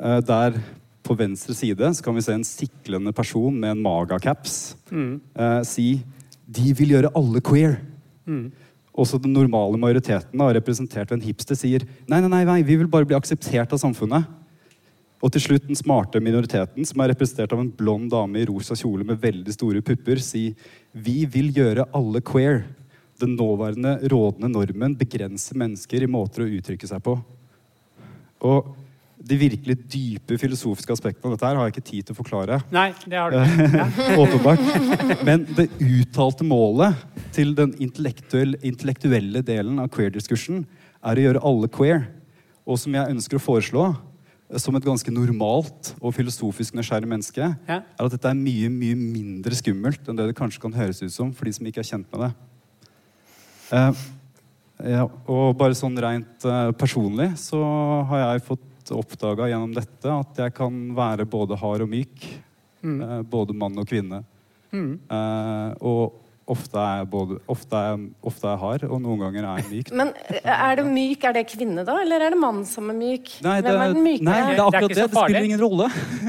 eh, der på venstre side så kan vi se en siklende person med en magacaps eh, si 'De vil gjøre alle queer'. Også den normale majoriteten, da, representert ved en hipster, sier nei, nei, nei, vi vil bare bli akseptert av samfunnet. Og til slutt den smarte minoriteten, som er representert av en blond dame i rosa kjole med veldig store pupper, sier vi vil gjøre alle queer. Den nåværende rådende normen begrenser mennesker i måter å uttrykke seg på. Og de virkelig dype filosofiske aspektene av dette her har jeg ikke tid til å forklare. Nei, det har du. Ja. [laughs] Åpenbart. Men det uttalte målet til den intellektuelle, intellektuelle delen av queer-diskursen er å gjøre alle queer. Og som jeg ønsker å foreslå, eh, som et ganske normalt og filosofisk nysgjerrig menneske, Ja. er at dette er mye mye mindre skummelt enn det det kanskje kan høres ut som for de som ikke er kjent med det. Uh, ja, og bare sånn rent uh, personlig så har jeg fått oppdaga gjennom dette at jeg kan være både hard og myk. Mm. både mann og kvinne. Eh, og ofte er, både, ofte, er, ofte er hard, og noen ganger er myk. [laughs] Men eh, er det myk, er det kvinne da, eller er det mann som er myk? Nei, det, Hvem er den myke? nei, det er Det er akkurat ikke det. Det spiller ingen rolle.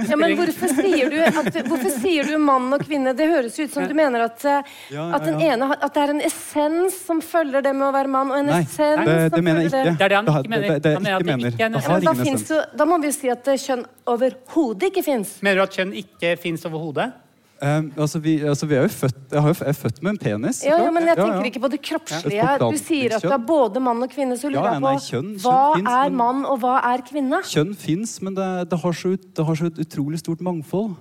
Ja, men hvorfor sier, du at, hvorfor sier du mann og kvinne? Det høres ut som du mener at, eh, at, ene, at det er en essens som følger det med å være mann, og en Nei, essens det, som det mener jeg ikke. Det er det han ikke mener. Det, det, Han mener det ikke mener. er Det Ja, da, jo, da må vi jo si at kjønn overhodet ikke fins. Mener du at kjønn ikke fins overhodet? Um, altså, vi, altså, vi er jo født Jeg, jo, jeg er født med en penis. Ja, ja, men jeg tenker ja. ikke på det kroppslige. Du sier at det er både mann og kvinne, så lurer Ja, jeg nei, på kjønn- kjønn hva finnes, er mann, og hva er kvinne? Kjønn fins, men det, det, har så, ut- det har så et utrolig stort mangfold.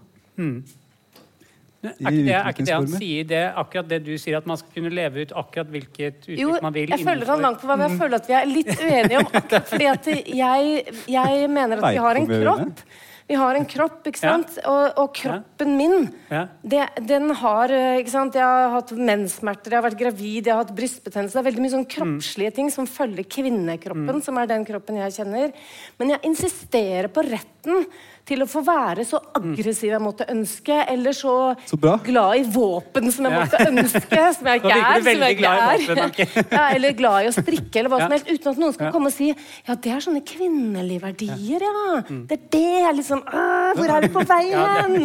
Er ikke det, er ikke det han sier, det, akkurat det du sier, at man skal kunne leve ut akkurat hvilket uttrykk Jo, man vil? jeg føler han langt på vei, men jeg føler at vi er litt uenige om akkurat fordi at jeg, jeg mener at vi har en kropp. Vi har en kropp, ikke Ja. Og, og kroppen min, Ja. det, den har eh, ikke sant? Jeg har hatt menssmerter, jeg har vært gravid, jeg har hatt brystbetennelse. Det er veldig mye sånn kroppslige ting som følger kvinnekroppen, Mm. som er den kroppen jeg kjenner. Men jeg insisterer på retten til å få være så aggressiv jeg måtte ønske, eller så, Så glad i våpen som jeg Ja. måtte ønske, som jeg [laughs] ikke er. Som jeg ikke er. våpen, [laughs] ja, eller glad i å strikke, eller hva som helst, uten at noen skal komme og si ja, det er sånne kvinnelige verdier, ja. Det er det. jeg liksom, «Åh, Hvor er vi på [laughs] vei Ja, hen?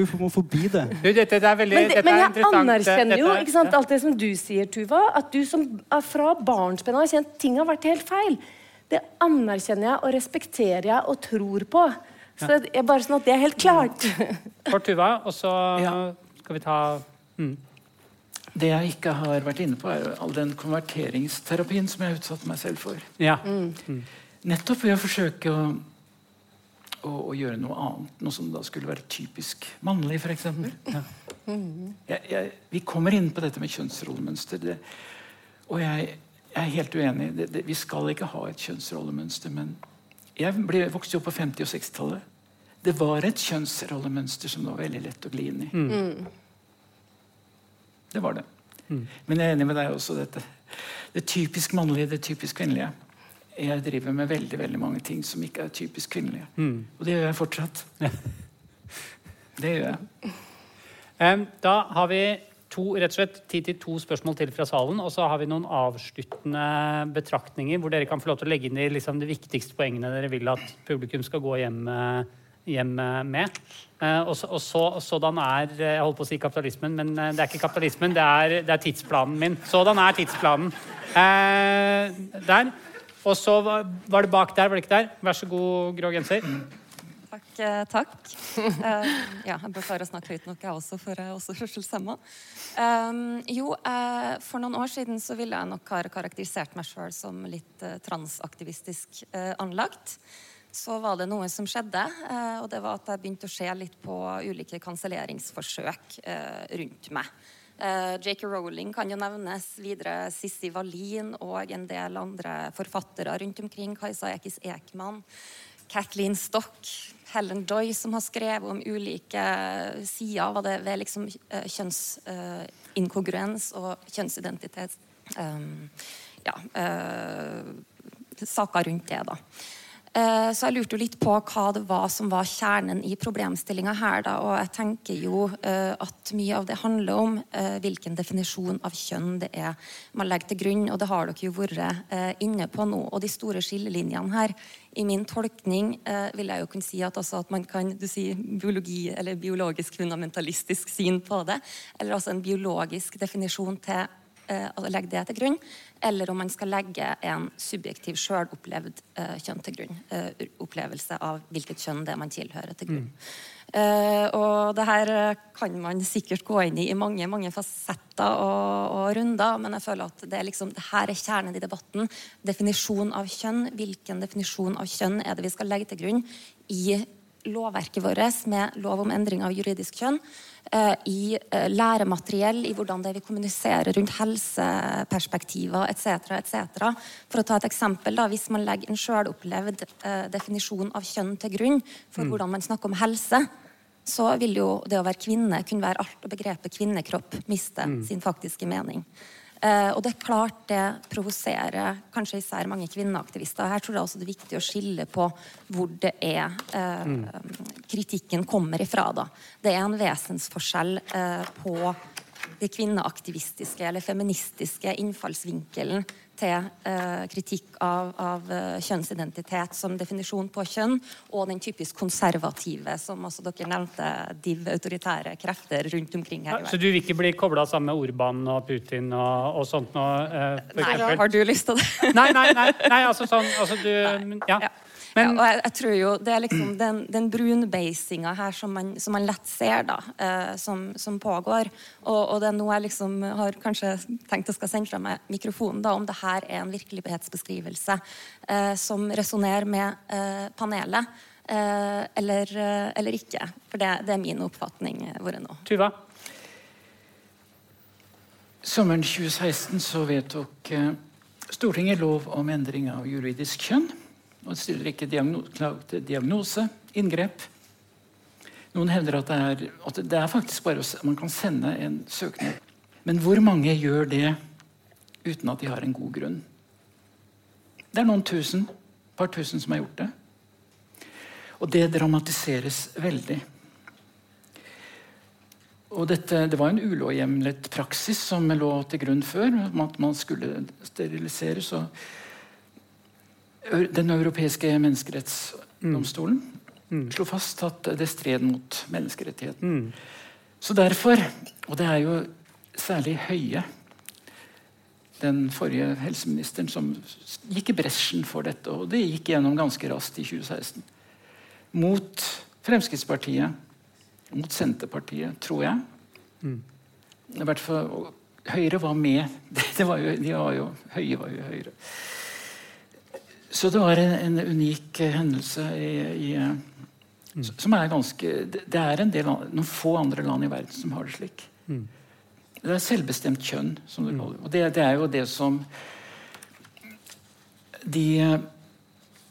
Vi må forbi det. Du, dette, det er veldig, Men, det, men jeg anerkjenner jo ikke sant, alt det som du sier, Tuva. At du som er fra barnsben har kjent ting har vært helt feil. Det anerkjenner jeg og respekterer jeg og tror på. Så det er bare sånn at det er helt klart. Kort Tuva, og så Ja. skal vi ta Det jeg ikke har vært inne på, er jo all den konverteringsterapien som jeg har utsatt meg selv for. Ja. Nettopp ved å forsøke å, å, å gjøre noe annet. Noe som da skulle være typisk mannlig, f.eks. Ja. Jeg, jeg, vi kommer inn på dette med kjønnsrollemønster. Det, og jeg, jeg er helt uenig. Det, det, vi skal ikke ha et kjønnsrollemønster. Men jeg ble, vokste opp på 50- og 60-tallet. Det var et kjønnsrollemønster som det var veldig lett å gli inn i. Det var det. Men jeg er enig med deg også. dette. Det typisk mannlige, det typisk kvinnelige. Jeg driver med veldig veldig mange ting som ikke er typisk kvinnelige. Og det gjør jeg fortsatt. Det gjør jeg. Um, Da har vi to, rett og slett, tid til to spørsmål til fra salen. Og så har vi noen avsluttende betraktninger hvor dere kan få lov til å legge inn de, liksom, de viktigste poengene dere vil at publikum skal gå hjem, eh, hjem eh, med. Eh, og så, og så, sådan er Jeg holdt på å si kapitalismen, men det er ikke kapitalismen. Det er, det er tidsplanen min. Sådan er tidsplanen. Eh, der. Og så var det bak der, var det ikke der? Vær så god, grå genser. Takk. eh, takk. [laughs] Eh, ja, jeg bør klare å snakke høyt nok, jeg også, for jeg er også hørselshemma. Um, jo, eh, for noen år siden så ville jeg nok ha karakterisert meg sjøl som litt transaktivistisk anlagt. så var det noe som skjedde. Og det var at jeg begynte å se litt på ulike kanselleringsforsøk rundt meg. J.K. Rowling kan jo nevnes, videre Sissi Wallin og en del andre forfattere rundt omkring. Kajsa Ekis Ekman, Kathleen Stock, Helen Doy, som har skrevet om ulike sider det ved liksom, uh, kjønnsinkongruens uh, og kjønnsidentitet. Um, ja, saker rundt det, da. Eh, så jeg lurte jo litt på hva det var som var kjernen i problemstillinga her. Da. Og jeg tenker jo uh, at mye av det handler om uh, hvilken definisjon av kjønn det er man legger til grunn, og det har dere jo vært inne på nå. Og de store skillelinjene her, i min tolkning vil jeg jo kunne si at, altså at man kan du sier, biologi eller biologisk fundamentalistisk syn på det, eller altså en biologisk definisjon til legge det til grunn, eller om man skal legge en subjektiv, sjølopplevd uh, kjønn til grunn. Uh, opplevelse av hvilket kjønn det er man tilhører, til grunn. Uh, og det her kan man sikkert gå inn i i mange mange fasetter og, og runder, men jeg føler at det, er liksom, det her er kjernen i debatten. Definisjon av kjønn. Hvilken definisjon av kjønn er det vi skal legge til grunn i lovverket vårt med lov om endring av juridisk kjønn, eh, i eh, læremateriell, i hvordan det vi kommuniserer rundt helseperspektiver etc. etc. For å ta et eksempel, da, Hvis man legger en sjølopplevd eh, definisjon av kjønn til grunn for mm. hvordan man snakker om helse, så vil jo det å være kvinne kunne være alt, og begrepet kvinnekropp miste mm. sin faktiske mening. Uh, og det er klart det provoserer kanskje især mange kvinneaktivister. Her tror jeg også det er viktig å skille på hvor det er uh, mm. kritikken kommer ifra. Da. Det er en vesensforskjell uh, på det kvinneaktivistiske eller feministiske innfallsvinkelen til eh, kritikk av, av, eh, kjønnsidentitet som definisjon på kjønn, og den typisk konservative, som altså dere nevnte, div, autoritære krefter rundt omkring her. i verden. så du vil ikke bli kobla sammen med Orban og Putin og, og sånt nå? Eh, nei, har du lyst til det? nei, nei, nei, nei, altså sånn altså du, ja. ja. Men, ja, og jeg, jeg, tror jo det er liksom den, den brunbeisinga her som man, som man, lett ser, da, eh, som, som, pågår. Og, og, det er noe jeg liksom har kanskje tenkt å skal sende fra meg mikrofonen, da, om det her er en virkelighetsbeskrivelse eh, som resonnerer med eh, panelet. Eh, eller, eh, eller, ikke. For det, det er min oppfatning eh, vært nå. Tuva? Sommeren 2016 så vedtok Stortinget lov om endring av juridisk kjønn og stiller ikke diagnose, til diagnose, inngrep. Noen hevder at det er, at det er faktisk bare at man kan sende en søknad. Men hvor mange gjør det uten at de har en god grunn? Det er noen tusen, par tusen som har gjort det. Og det dramatiseres veldig. Og dette, Det var en ulovhjemlet praksis som lå til grunn før, om at man skulle steriliseres. og den europeiske menneskerettsdomstolen mm. slo fast at det stred mot menneskerettigheten. Mm. Så derfor, og det er jo særlig Høie, den forrige helseministeren, som gikk i bresjen for dette, og det gikk gjennom ganske raskt i 2016. Mot Fremskrittspartiet, mot Senterpartiet, tror jeg. Mm. I hvert fall Høyre var med. [laughs] Det var jo, de var jo, Høie var jo Høyre. Så det var en, en unik uh, hendelse i, i, mm. som er ganske Det, er en del, noen få andre land i verden som har det slik. Mm. Det er selvbestemt kjønn, som du mm. kaller det. Og det, det, er jo det som de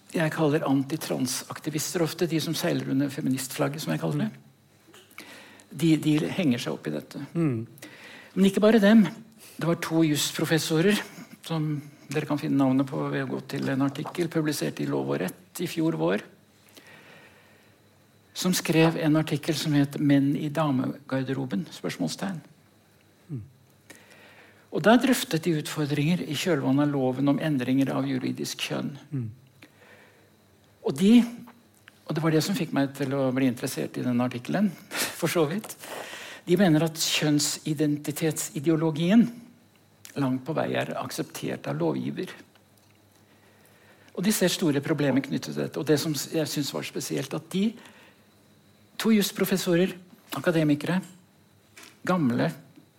jeg kaller antitransaktivister ofte, de som seiler under feministflagget, som jeg kaller det. De, de henger seg opp i dette. Mm. Men ikke bare dem. Det var to jusprofessorer som dere kan finne navnet på ved å gå til en artikkel publisert i Lov og rett i fjor vår. Som skrev en artikkel som het 'Menn i damegarderoben?' spørsmålstegn. Og Der drøftet de utfordringer i kjølvannet av loven om endringer av juridisk kjønn. Og de, og det var det som fikk meg til å bli interessert i denne artikkelen, [laughs] for så vidt, de mener at kjønnsidentitetsideologien langt på vei er akseptert av lovgiver. Og De ser store problemer knyttet til dette. Og det som jeg synes var spesielt, at de to jusprofessorer, akademikere, gamle,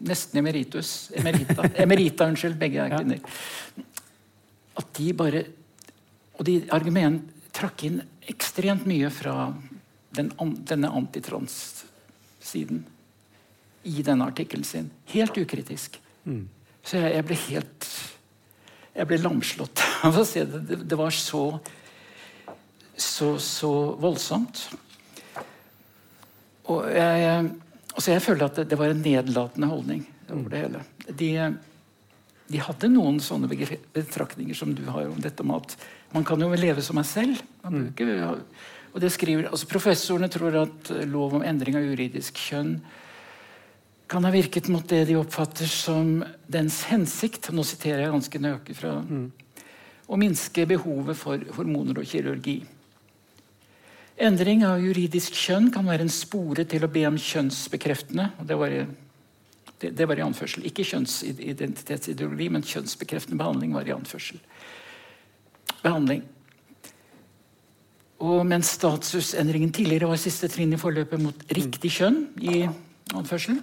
nesten emeritus Emerita, [laughs] emerita unnskyld, begge er kvinner. At de bare Og de argument trakk inn ekstremt mye fra den, denne antitrans-siden i denne artikkelen sin. Helt ukritisk. Mm. Så jeg, jeg, ble helt Jeg ble lamslått [laughs] av å se det. Det, var så, så, så voldsomt. Og jeg, så jeg føler at det, det, var en nedlatende holdning over det hele. De, de hadde noen sånne betraktninger som du har om dette med at man kan jo leve som meg selv. Man bruker, og det skriver, altså Professorene tror at lov om endring av juridisk kjønn kan ha virket mot det de oppfatter som dens hensikt Nå siterer jeg ganske nøyaktig fra mm. Å minske behovet for hormoner og kirurgi. Endring av juridisk kjønn kan være en spore til å be om kjønnsbekreftende det var, det, det var i anførsel. Ikke kjønnsidentitetsideologi, men kjønnsbekreftende behandling var i anførsel. Behandling. Og mens statusendringen tidligere var siste trinn i forløpet mot riktig kjønn, i anførsel,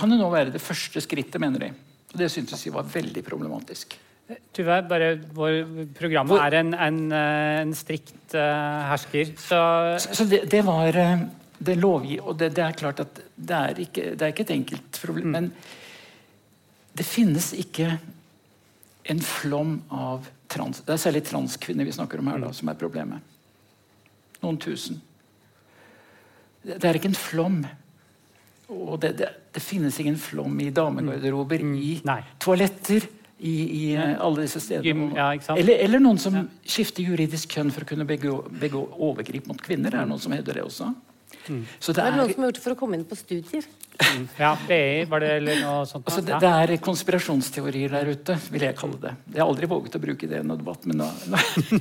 kan det nå være det første skrittet, mener de. Og Det syntes de var veldig problematisk. Tuve, bare vår programmet er en, en, eh, en strikt uh, hersker, så Så, det, det, var det lovgi... Og det, det, er klart at det er ikke, det er ikke et enkelt problem. Mm. Men det finnes ikke en flom av trans... Det er særlig transkvinner vi snakker om her, da, mm. som er problemet. Noen tusen. Det er ikke en flom. Og det, det, det, finnes ingen flom i damegarderober, mm. i Nei. toaletter, i, i uh, alle disse stedene. Ja, eller, eller, noen som ja. skifter juridisk kjønn for å kunne begå, begå overgrip mot kvinner. Det er noen som hevder det også. Mm. Så det, er, det er noen som har gjort det for å komme inn på studier. Mm. Ja, BI, var det eller noe sånt? Altså, det, det, er konspirasjonsteorier der ute, vil jeg kalle det. Jeg har aldri våget å bruke det i noen debatt, men da,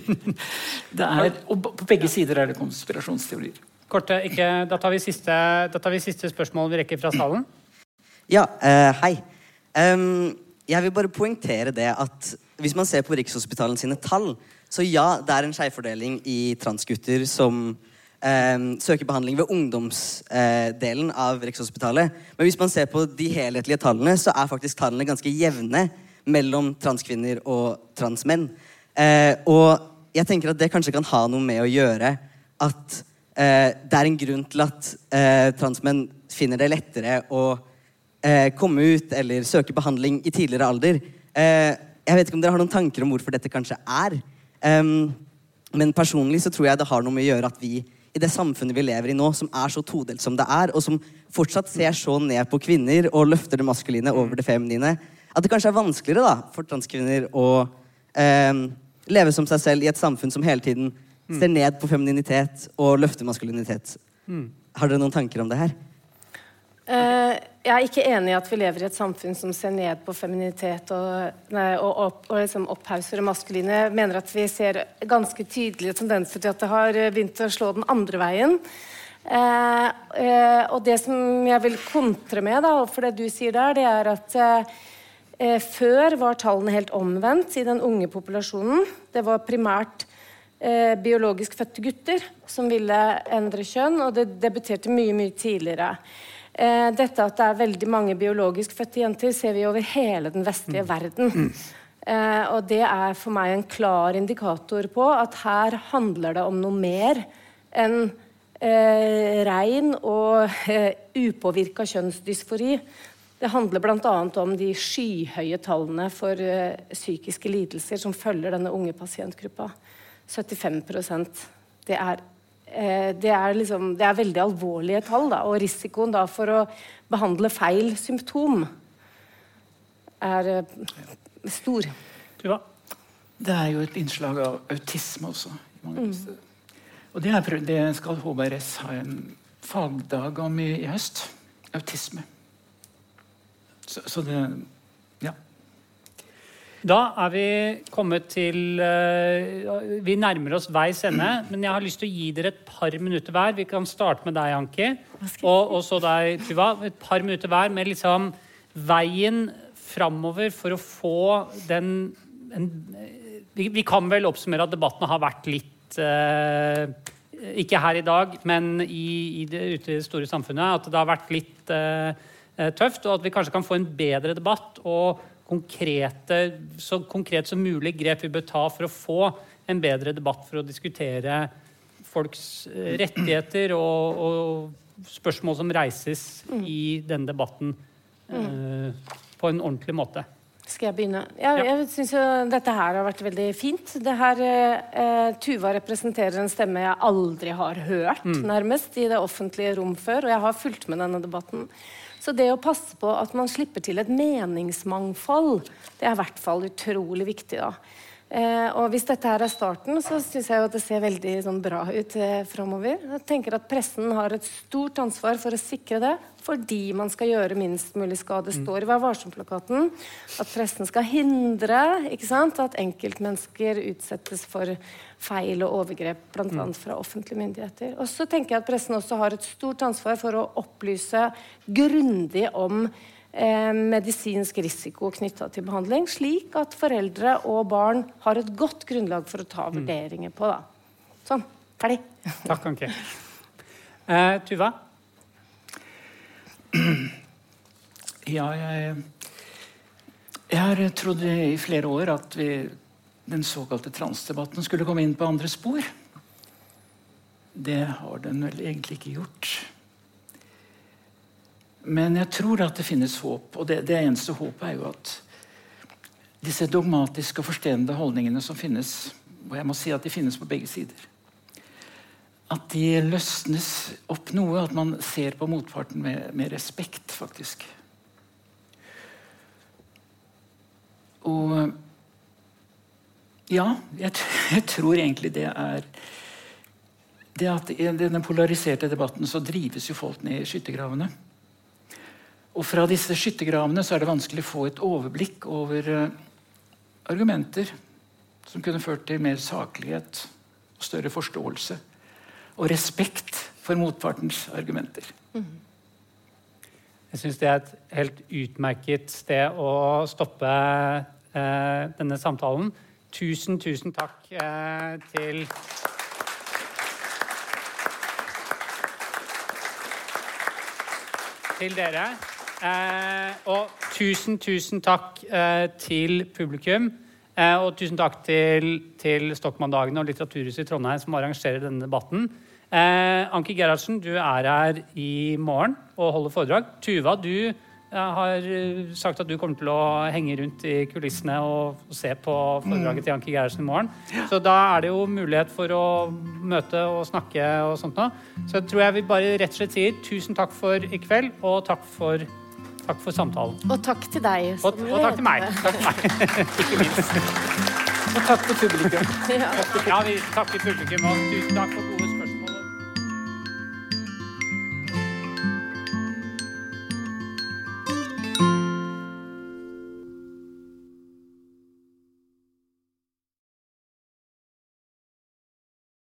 [laughs] det er, og på begge sider er det konspirasjonsteorier. Korte, ikke, da, tar vi siste, tar vi siste spørsmål vi rekker fra salen. Ja, uh, hei. Um, jeg vil bare poengtere det at hvis man ser på Rikshospitalen sine tall, så ja, det er en skjevfordeling i transgutter som um, søker behandling ved ungdomsdelen uh, av Rikshospitalet. Men hvis man ser på de helhetlige tallene, så er faktisk tallene ganske jevne mellom transkvinner og transmenn. Uh, og jeg tenker at det kanskje kan ha noe med å gjøre at eh, det er en grunn til at eh, transmenn finner det lettere å eh, komme ut eller søke behandling i tidligere alder. Eh, jeg vet ikke om dere har noen tanker om hvorfor dette kanskje er. Men personlig så tror jeg det har noe med å gjøre at vi i det samfunnet vi lever i nå, som er så todelt som det er, og som fortsatt ser så ned på kvinner og løfter det maskuline over det feminine, at det kanskje er vanskeligere da, for transkvinner å eh, leve som seg selv i et samfunn som hele tiden ser ned på femininitet og løfter maskulinitet. Mm. Har dere noen tanker om det her? Uh, jeg er ikke enig i at vi lever i et samfunn som ser ned på femininitet og, nei, og, opp, og liksom opphauser det maskuline. Jeg mener at vi ser ganske tydelige tendenser til at det har begynt å slå den andre veien. Uh, uh, og det som jeg vil kontre med, da, for det du sier der, det er at før var tallene helt omvendt i den unge populasjonen. Det var primært eh, biologisk fødte gutter som ville endre kjønn, og det debuterte mye, mye tidligere. Eh, dette at det er veldig mange biologisk fødte jenter, ser vi over hele den vestlige mm. verden. Mm. Eh, og det er for meg en klar indikator på at her handler det om noe mer enn eh, rein og eh, upåvirka kjønnsdysfori. Det handler bl.a. om de skyhøye tallene for eh, psykiske lidelser som følger denne unge pasientgruppa. 75% det er, eh, det er, liksom, det er veldig alvorlige tall. Da, og risikoen da, for å behandle feil symptom er eh, stor. Ja. Det er jo et innslag av autisme også. Mm. Og det, er, det, skal HBRS ha en fagdag om i, i høst. Autisme. Så, så det da er vi kommet til uh, Vi nærmer oss veis ende, men jeg har lyst til å gi dere et par minutter hver. Vi kan starte med deg, Anki, og, og så deg, Tuva. Et par minutter hver med liksom veien framover for å få den en, vi, vi, kan vel oppsummere at debatten har vært litt uh, Ikke her i dag, men i, i det, ute i det store samfunnet. At det har vært litt uh, tøft, og at vi kanskje kan få en bedre debatt. og konkrete, så konkret som mulig grep vi bør ta for å få en bedre debatt for å diskutere folks eh, rettigheter og, og spørsmål som reises i denne debatten eh, på en ordentlig måte. Skal jeg begynne? Jeg, jeg synes jo dette her har vært veldig fint. Det her, eh, Tuva representerer en stemme jeg aldri har hørt nærmest i det offentlige rom før, og jeg har fulgt med denne debatten. Så det å passe på at man slipper til et meningsmangfold, det er i hvert fall utrolig viktig. da. Eh, og hvis dette her er starten, så syns jeg jo at det ser veldig sånn, bra ut eh, framover. Jeg tenker at pressen har et stort ansvar for å sikre det, fordi man skal gjøre minst mulig skade. Det står i Vær varsom-plakaten at pressen skal hindre ikke sant, at enkeltmennesker utsettes for feil og overgrep, bl.a. fra offentlige myndigheter. Og så tenker jeg at pressen også har et stort ansvar for å opplyse grundig om eh, medisinsk risiko knytta til behandling, slik at foreldre og barn har et godt grunnlag for å ta vurderinger på. Da. Sånn. Ferdig. [laughs] Takk, Anki. Eh, Tuva? [clears throat] Ja, jeg, jeg har trodd i flere år at vi, den såkalte transdebatten skulle komme inn på andre spor. Det har den vel egentlig ikke gjort. Men jeg tror at det finnes håp, og det, det eneste håpet er jo at disse dogmatiske og forstenede holdningene som finnes, og jeg må si at de finnes på begge sider, at de løsnes opp noe, at man ser på motparten med, med respekt, faktisk. Og ja, jeg, [laughs] jeg, tror egentlig det er det at I denne polariserte debatten så drives jo folk ned i skyttergravene. Og fra disse skyttergravene så er det vanskelig å få et overblikk over uh, argumenter som kunne ført til mer saklighet og større forståelse. Og respekt for motpartens argumenter. Jeg syns det er et helt utmerket sted å stoppe eh, denne samtalen. Tusen, tusen takk eh, til Til dere. Eh, og tusen, tusen takk eh, til publikum. Eh, og tusen takk til, til Stokmann-dagene og Litteraturhuset i Trondheim som arrangerer denne debatten. Eh, Anki Gerhardsen, du er her i morgen og holder foredrag. Tuva, du eh, har sagt at du kommer til å henge rundt i kulissene og, se på foredraget til Anki Gerhardsen i morgen. Så da er det jo mulighet for å møte og snakke og sånt noe. Så jeg tror jeg vi bare rett og slett sier tusen takk for i kveld, og takk for, takk for samtalen. Og takk til deg. Og, og takk til meg. Takk til meg. [laughs] Ikke minst. Og takk til publikum. [laughs] Ja. Ja, vi takker publikum, og tusen takk for gode